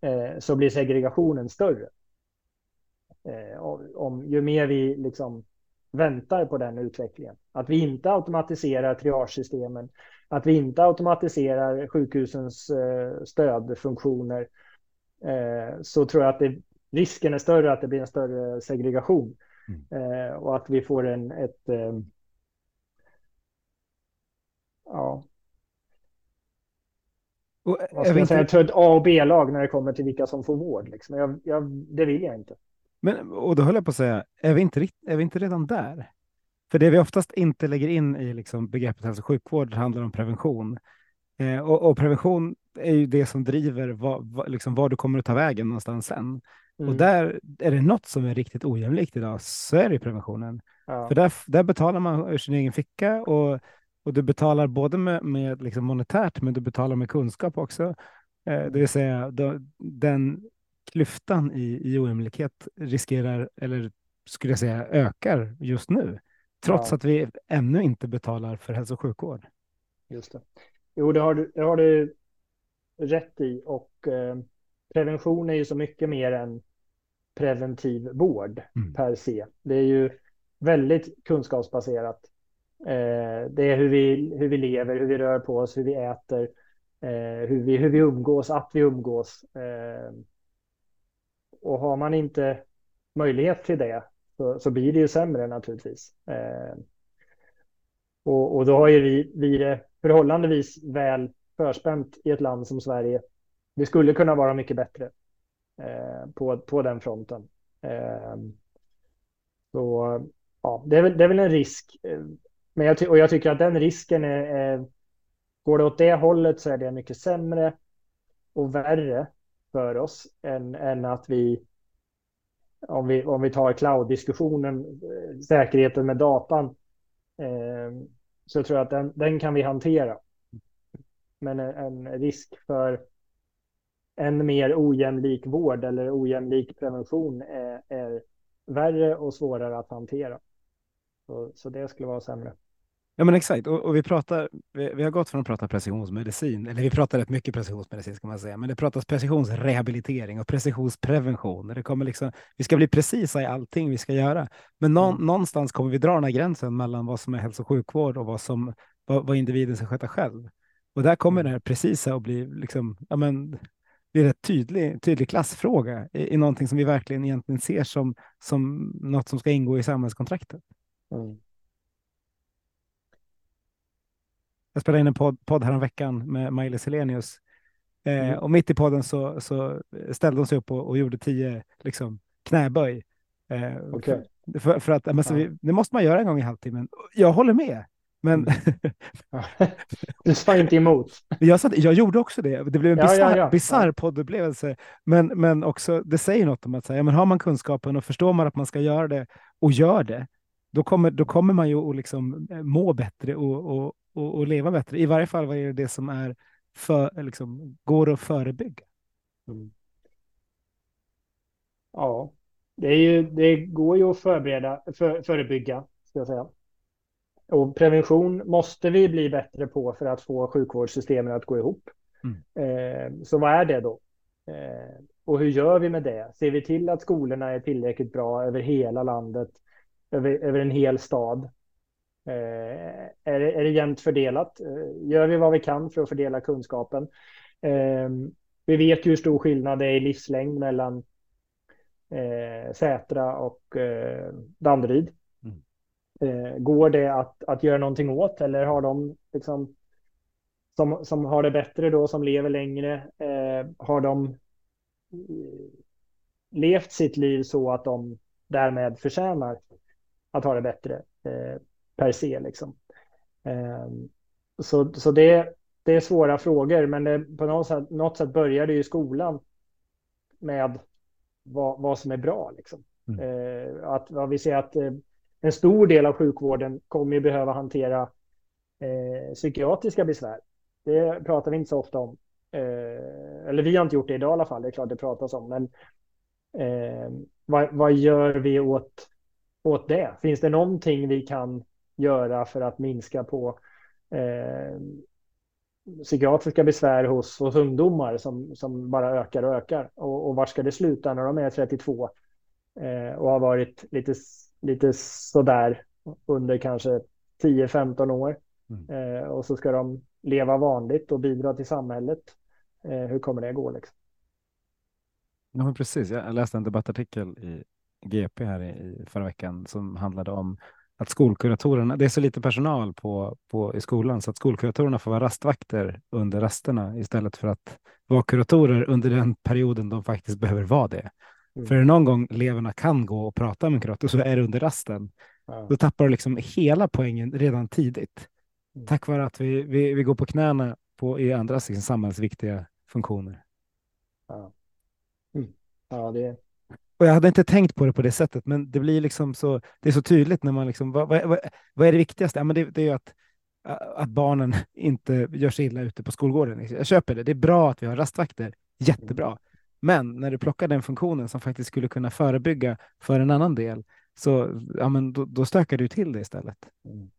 eh, så blir segregationen större. Eh, om, ju mer vi liksom väntar på den utvecklingen. Att vi inte automatiserar triagesystemen, att vi inte automatiserar sjukhusens eh, stödfunktioner, eh, så tror jag att det risken är större att det blir en större segregation mm. och att vi får en ett ja. Och, ska jag säga, inte... ett A och B-lag när det kommer till vilka som får vård. Liksom. Jag, jag, det vill jag inte. Men, och då höll jag på att säga, är vi inte, är vi inte redan där? För det vi oftast inte lägger in i liksom begreppet hälso och sjukvård handlar om prevention. Eh, och, och, prevention är ju det som driver vad, vad, liksom var du kommer att ta vägen någonstans sen. Mm. Och där är det något som är riktigt ojämlikt idag så är det preventionen. ja. För där, där betalar man ur sin egen ficka och, och du betalar både med, med liksom monetärt men du betalar med kunskap också. Eh, det vill säga då, den klyftan i, i ojämlikhet riskerar, eller skulle jag säga ökar just nu. Trots Ja. att vi ännu inte betalar för hälso och sjukvård. Just det. Jo, det har du, det har du rätt i. Och eh, prevention är ju så mycket mer än preventiv vård Mm. per se. Det är ju väldigt kunskapsbaserat. Eh, det är hur vi, hur vi lever, hur vi rör på oss, hur vi äter, eh, hur vi, hur vi umgås, att vi umgås. Och har man inte möjlighet till det så, så blir det ju sämre naturligtvis. Eh, och, och då har ju vi, vi det förhållandevis väl förspänt i ett land som Sverige. Vi skulle kunna vara mycket bättre eh, på, på den fronten. Eh, så ja, det är väl, det är väl en risk. Men jag, och jag tycker att den risken är, är, går det åt det hållet så är det mycket sämre och värre för oss än, än att vi om vi, om vi tar cloud-diskussionen, eh, säkerheten med datan, eh, så tror jag att den, den kan vi hantera. Men en, en risk för en mer ojämlik vård eller ojämlik prevention är, är värre och svårare att hantera. Så, så det skulle vara sämre. Ja, men exakt. Och, och vi, pratar, vi, vi har gått från att prata precisionsmedicin, eller vi pratar rätt mycket precisionsmedicin ska man säga, men det pratas precisionsrehabilitering och precisionsprevention. Det kommer liksom, vi ska bli precisa i allting vi ska göra, men nå, Mm. någonstans kommer vi dra den här gränsen mellan vad som är hälso och sjukvård och vad, som, vad, vad individen ska sköta själv. Och där kommer Mm. det här precisa att bli liksom, ja, men, är en tydlig, tydlig klassfråga i, i någonting som vi verkligen egentligen ser som, som något som ska ingå i samhällskontraktet. Mm. Jag spelade in en podd, podd häromveckan med Maj-Lis Helenius. Eh, Mm. Och mitt i podden så, så ställde hon sig upp och, och gjorde tio liksom, knäböj. Eh, Okej. för, för, att, men, så Ja. vi, det måste man göra en gång i halvtimmen. Jag håller med. Men Ja. Du sa inte emot. jag, satt, jag gjorde också det. Det blev en Ja, bisarr ja. Ja. poddupplevelse. Men, men också, det säger något om att säga, men har man kunskapen och förstår man att man ska göra det och gör det, då kommer, då kommer man ju att liksom eh, må bättre och, och, och, och leva bättre. I varje fall vad är det det som är för, liksom, går att förebygga. Mm. Ja, det, är ju, det går ju att förbereda, för, förebygga, ska jag säga. Och prevention måste vi bli bättre på för att få sjukvårdssystemen att gå ihop. Eh, så vad är det då? Eh, och hur gör vi med det? Ser vi till att skolorna är tillräckligt bra över hela landet, över, över en hel stad? Eh, är, det, är det jämnt fördelat? Eh, gör vi vad vi kan för att fördela kunskapen? Eh, vi vet ju hur stor skillnad det är i livslängd mellan eh, Sätra och eh, Danderyd. Mm. Eh, går det att, att göra någonting åt eller har de liksom som, som har det bättre då, som lever längre, eh, har de levt sitt liv så att de därmed förtjänar att ha det bättre per se liksom. Eh, så så det, det är svåra frågor, men det, på något sätt, något sätt börjar det ju i skolan med vad, vad som är bra. Liksom. Mm. Eh, att, ja, vi ser att eh, en stor del av sjukvården kommer ju behöva hantera eh, psykiatriska besvär. Det pratar vi inte så ofta om. Eh, eller vi har inte gjort det idag i alla fall, det är klart det pratas om. Men eh, vad, vad gör vi åt, åt det? Finns det någonting vi kan göra för att minska på eh, psykiatriska besvär hos, hos ungdomar som, som bara ökar och ökar? Och, och var ska det sluta när de är 32 eh, och har varit lite, lite sådär under kanske 10-15 år? Mm. Eh, och så ska de leva vanligt och bidra till samhället. Eh, hur kommer det gå? Liksom? Ja, men precis. Jag läste en debattartikel i GP här i, i förra veckan som handlade om att skolkuratorerna, det är så lite personal på, på, i skolan så att skolkuratorerna får vara rastvakter under rasterna istället för att vara kuratorer under den perioden de faktiskt behöver vara det. Mm. För någon gång eleverna kan gå och prata med en kurator så är det under rasten. Ja. Då tappar du liksom hela poängen redan tidigt. Mm. Tack vare att vi, vi, vi går på knäna på, i andra liksom, samhällsviktiga funktioner. Ja. Mm. ja, det, och jag hade inte tänkt på det på det sättet, men det blir liksom så, det är så tydligt när man liksom, vad, vad, vad är det viktigaste? Ja, men det, det är ju att, att barnen <laughs> inte gör sig illa ute på skolgården. Jag köper det, det är bra att vi har rastvakter, jättebra. Men när du plockar den funktionen som faktiskt skulle kunna förebygga för en annan del, så ja, men då, då stökar du till det istället. Mm.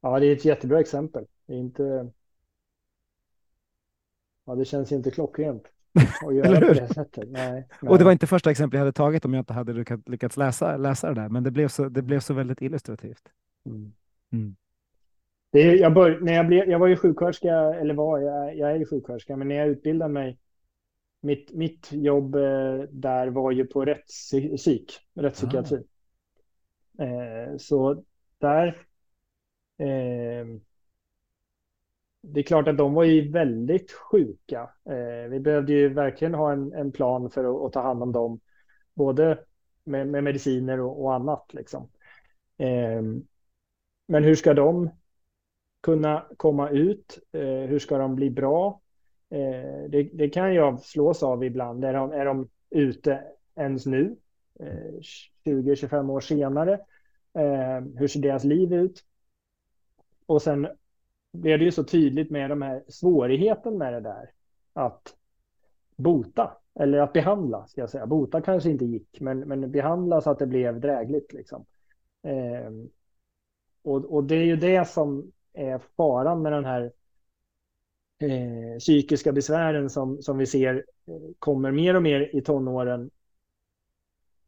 Ja, det är ett jättebra exempel. Det är inte... Ja, det känns inte klockrent. Eller hur? Det nej, nej. Och det var inte första exemplet jag hade tagit om jag inte hade lyckats läsa, läsa det där, men det blev så, det blev så väldigt illustrativt. Mm. Mm. Det jag, bör, när jag, blev, jag var ju sjuksköterska, eller var, jag, jag är ju sjuksköterska, men när jag utbildade mig, mitt, mitt jobb eh, där var ju på rättspsyk, rättspsykiatri. Ah. Eh, så där eh, det är klart att de var ju väldigt sjuka. Eh, vi behövde ju verkligen ha en, en plan för att, att, ta hand om dem, både med, med mediciner och, och, annat. Liksom. Eh, men hur ska de kunna komma ut? Eh, hur ska de bli bra? Eh, det, det, kan jag slås av ibland. Är de, är de ute ens nu? Eh, 20-25 år senare? Eh, hur ser deras liv ut? Och sen blev det ju så tydligt med de här svårigheten med det där. Att bota, eller att behandla, ska jag säga. Bota kanske inte gick, men, men behandla så att det blev drägligt. Liksom. Eh, och, och det är ju det som är faran med den här eh, psykiska besvären som, som vi ser eh, kommer mer och mer i tonåren.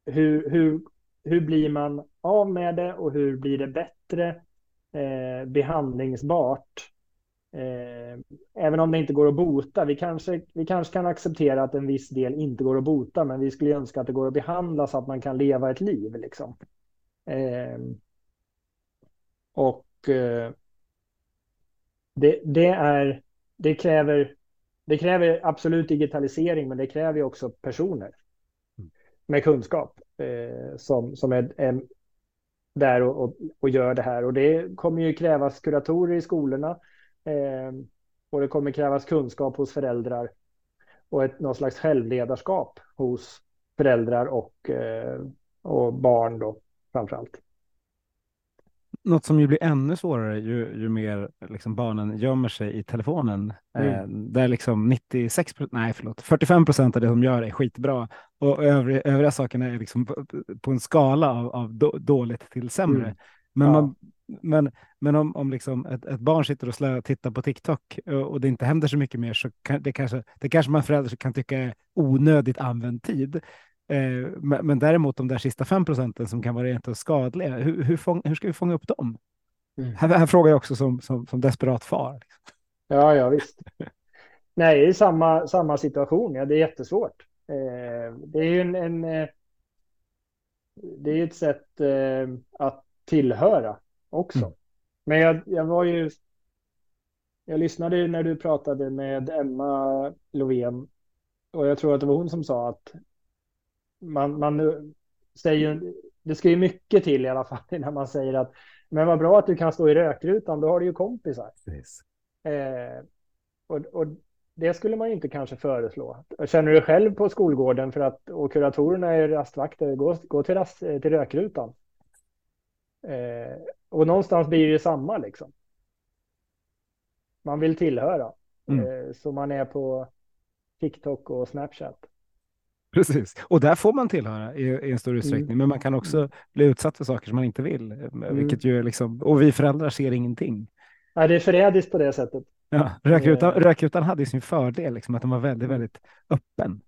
Hur, hur, hur blir man av med det och hur blir det bättre? Eh, behandlingsbart. Eh, även om det inte går att bota. Vi kanske, vi kanske kan acceptera att en viss del inte går att bota, men vi skulle önska att det går att behandla så att man kan leva ett liv. Liksom. Eh, och eh, det, det, är, det, kräver, det kräver absolut digitalisering, men det kräver också personer mm. med kunskap eh, som, som är, är där och, och, och, gör det här. Och det kommer ju krävas kuratorer i skolorna. Eh, och det kommer krävas kunskap hos föräldrar. Och ett, någon slags självledarskap hos föräldrar och, eh, och barn då framför allt något som ju blir ännu svårare ju, ju mer liksom barnen gömmer sig i telefonen. Mm. Eh, där liksom 96, nej förlåt, 45 procent av det de gör är skitbra och övriga, övriga sakerna är liksom på, på en skala av, av då, dåligt till sämre. Mm. Men, ja. man, men, men om, om liksom ett, ett barn sitter och slö, tittar på TikTok och, och, det inte händer så mycket mer så kan det kanske, det kanske man förälder kan tycka är onödigt använd tid. Eh, men, men däremot de där sista fem procenten som kan vara rent skadliga, hur, hur, fång, hur, ska vi fånga upp dem? Mm. Här, här, frågar jag också som, som, som desperat far. Ja, ja visst. Nej, det är samma, samma situation. Ja, det är jättesvårt. Eh, det är ju en, en eh, det är ett sätt eh, att tillhöra också. Mm. Men jag, jag var ju jag lyssnade när du pratade med Emma Lovén och jag tror att det var hon som sa att man, man säger det ska ju mycket till i alla fall <laughs> innan man säger att men vad bra att du kan stå i rökrutan, då har du ju kompisar. Eh, och, och, det skulle man ju inte kanske föreslå. Känner du själv på skolgården för att och kuratorerna är rastvakter, gå, gå till, rast, till rökrutan. Eh, och någonstans blir det samma liksom. Man vill tillhöra. Mm. Eh, så man är på TikTok och Snapchat. Precis, och där får man tillhöra i, i en större mm. utsträckning, mm. men man kan också bli utsatt för saker som man inte vill, eh, mm. vilket ju liksom, och vi föräldrar ser ingenting. Ja, det är förrädiskt på det sättet. Ja, rökrutan, eh. rökrutan hade ju sin fördel, liksom, att den var väldigt, mm. väldigt öppen.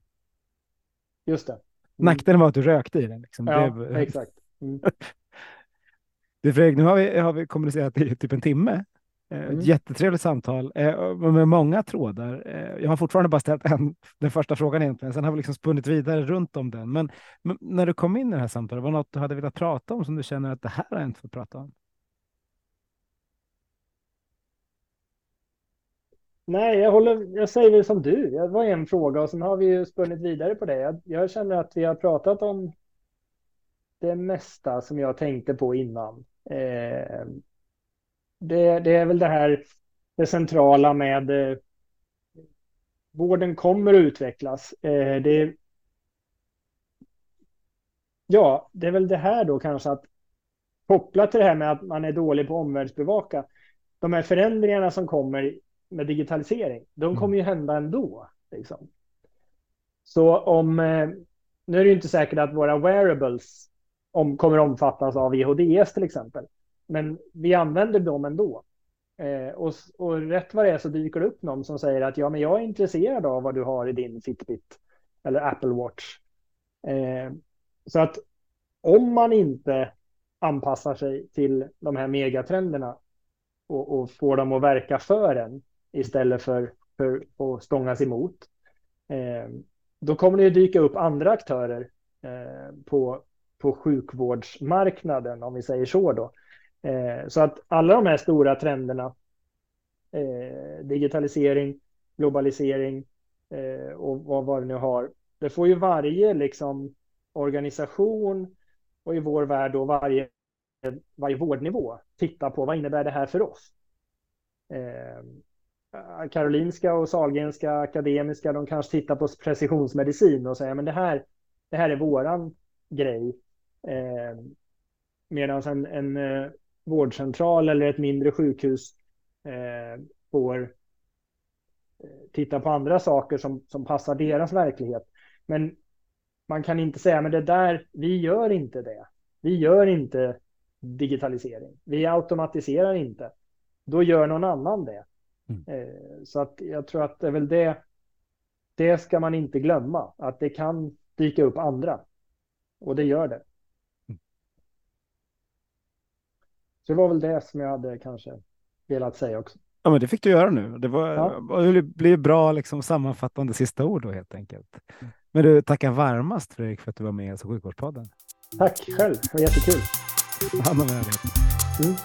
Just det. Mm. Nackdelen var att du rökte i den. Liksom. Ja, det, exakt. Mm. <laughs> du Fredrik, nu har vi, har vi kommunicerat i typ en timme. Eh, mm. Ett jättetrevligt samtal eh, med många trådar. Eh, jag har fortfarande bara ställt <laughs> en, den första frågan egentligen. Sen har vi liksom spunnit vidare runt om den. Men, men, när du kom in i det här samtalet, var det något du hade velat prata om som du känner att det här har jag inte fått prata om? Nej, jag, håller, jag säger väl som du. Det var en fråga och sen har vi ju spunnit vidare på det. Jag, jag känner att vi har pratat om det mesta som jag tänkte på innan. Eh, det, det är väl det här det centrala med eh, vården kommer att utvecklas. Eh, det, ja, det är väl det här då kanske att kopplat till det här med att man är dålig på omvärldsbevaka. De här förändringarna som kommer med digitalisering, de mm. kommer ju hända ändå. Liksom. Så om, eh, nu är det ju inte säkert att våra wearables om, kommer omfattas av EHDS till exempel. Men vi använder dem ändå. Eh, och, och rätt vad det är så dyker det upp någon som säger att ja, men jag är intresserad av vad du har i din Fitbit eller Apple Watch. Eh, så att om man inte anpassar sig till de här megatrenderna och, och får dem att verka för en istället för, för att stångas emot. Eh, då kommer det dyka upp andra aktörer eh, på, på sjukvårdsmarknaden, om vi säger så då. Eh, så att alla de här stora trenderna, eh, digitalisering, globalisering eh, och vad, vad det nu har, det får ju varje liksom organisation och i vår värld då varje, varje vårdnivå titta på vad innebär det här för oss. Eh, Karolinska och Sahlgrenska akademiska, de kanske tittar på precisionsmedicin och säger men det här, det här är våran grej. Eh, Medan en, en eh, vårdcentral eller ett mindre sjukhus eh, får eh, titta på andra saker som, som passar deras verklighet. Men man kan inte säga, men det där, vi gör inte det. Vi gör inte digitalisering. Vi automatiserar inte. Då gör någon annan det. Mm. Eh, så att jag tror att det är väl det. Det ska man inte glömma, att det kan dyka upp andra. Och det gör det. Mm. Så det var väl det som jag hade kanske velat säga också. Ja, men det fick du göra nu. Det, var, ja. det blir bra liksom, sammanfattande sista ord då helt enkelt. Men du, tackar varmast Fredrik för att du var med i Hälso sjukvårdspodden. Tack själv, det var jättekul. Han med dig. Mm.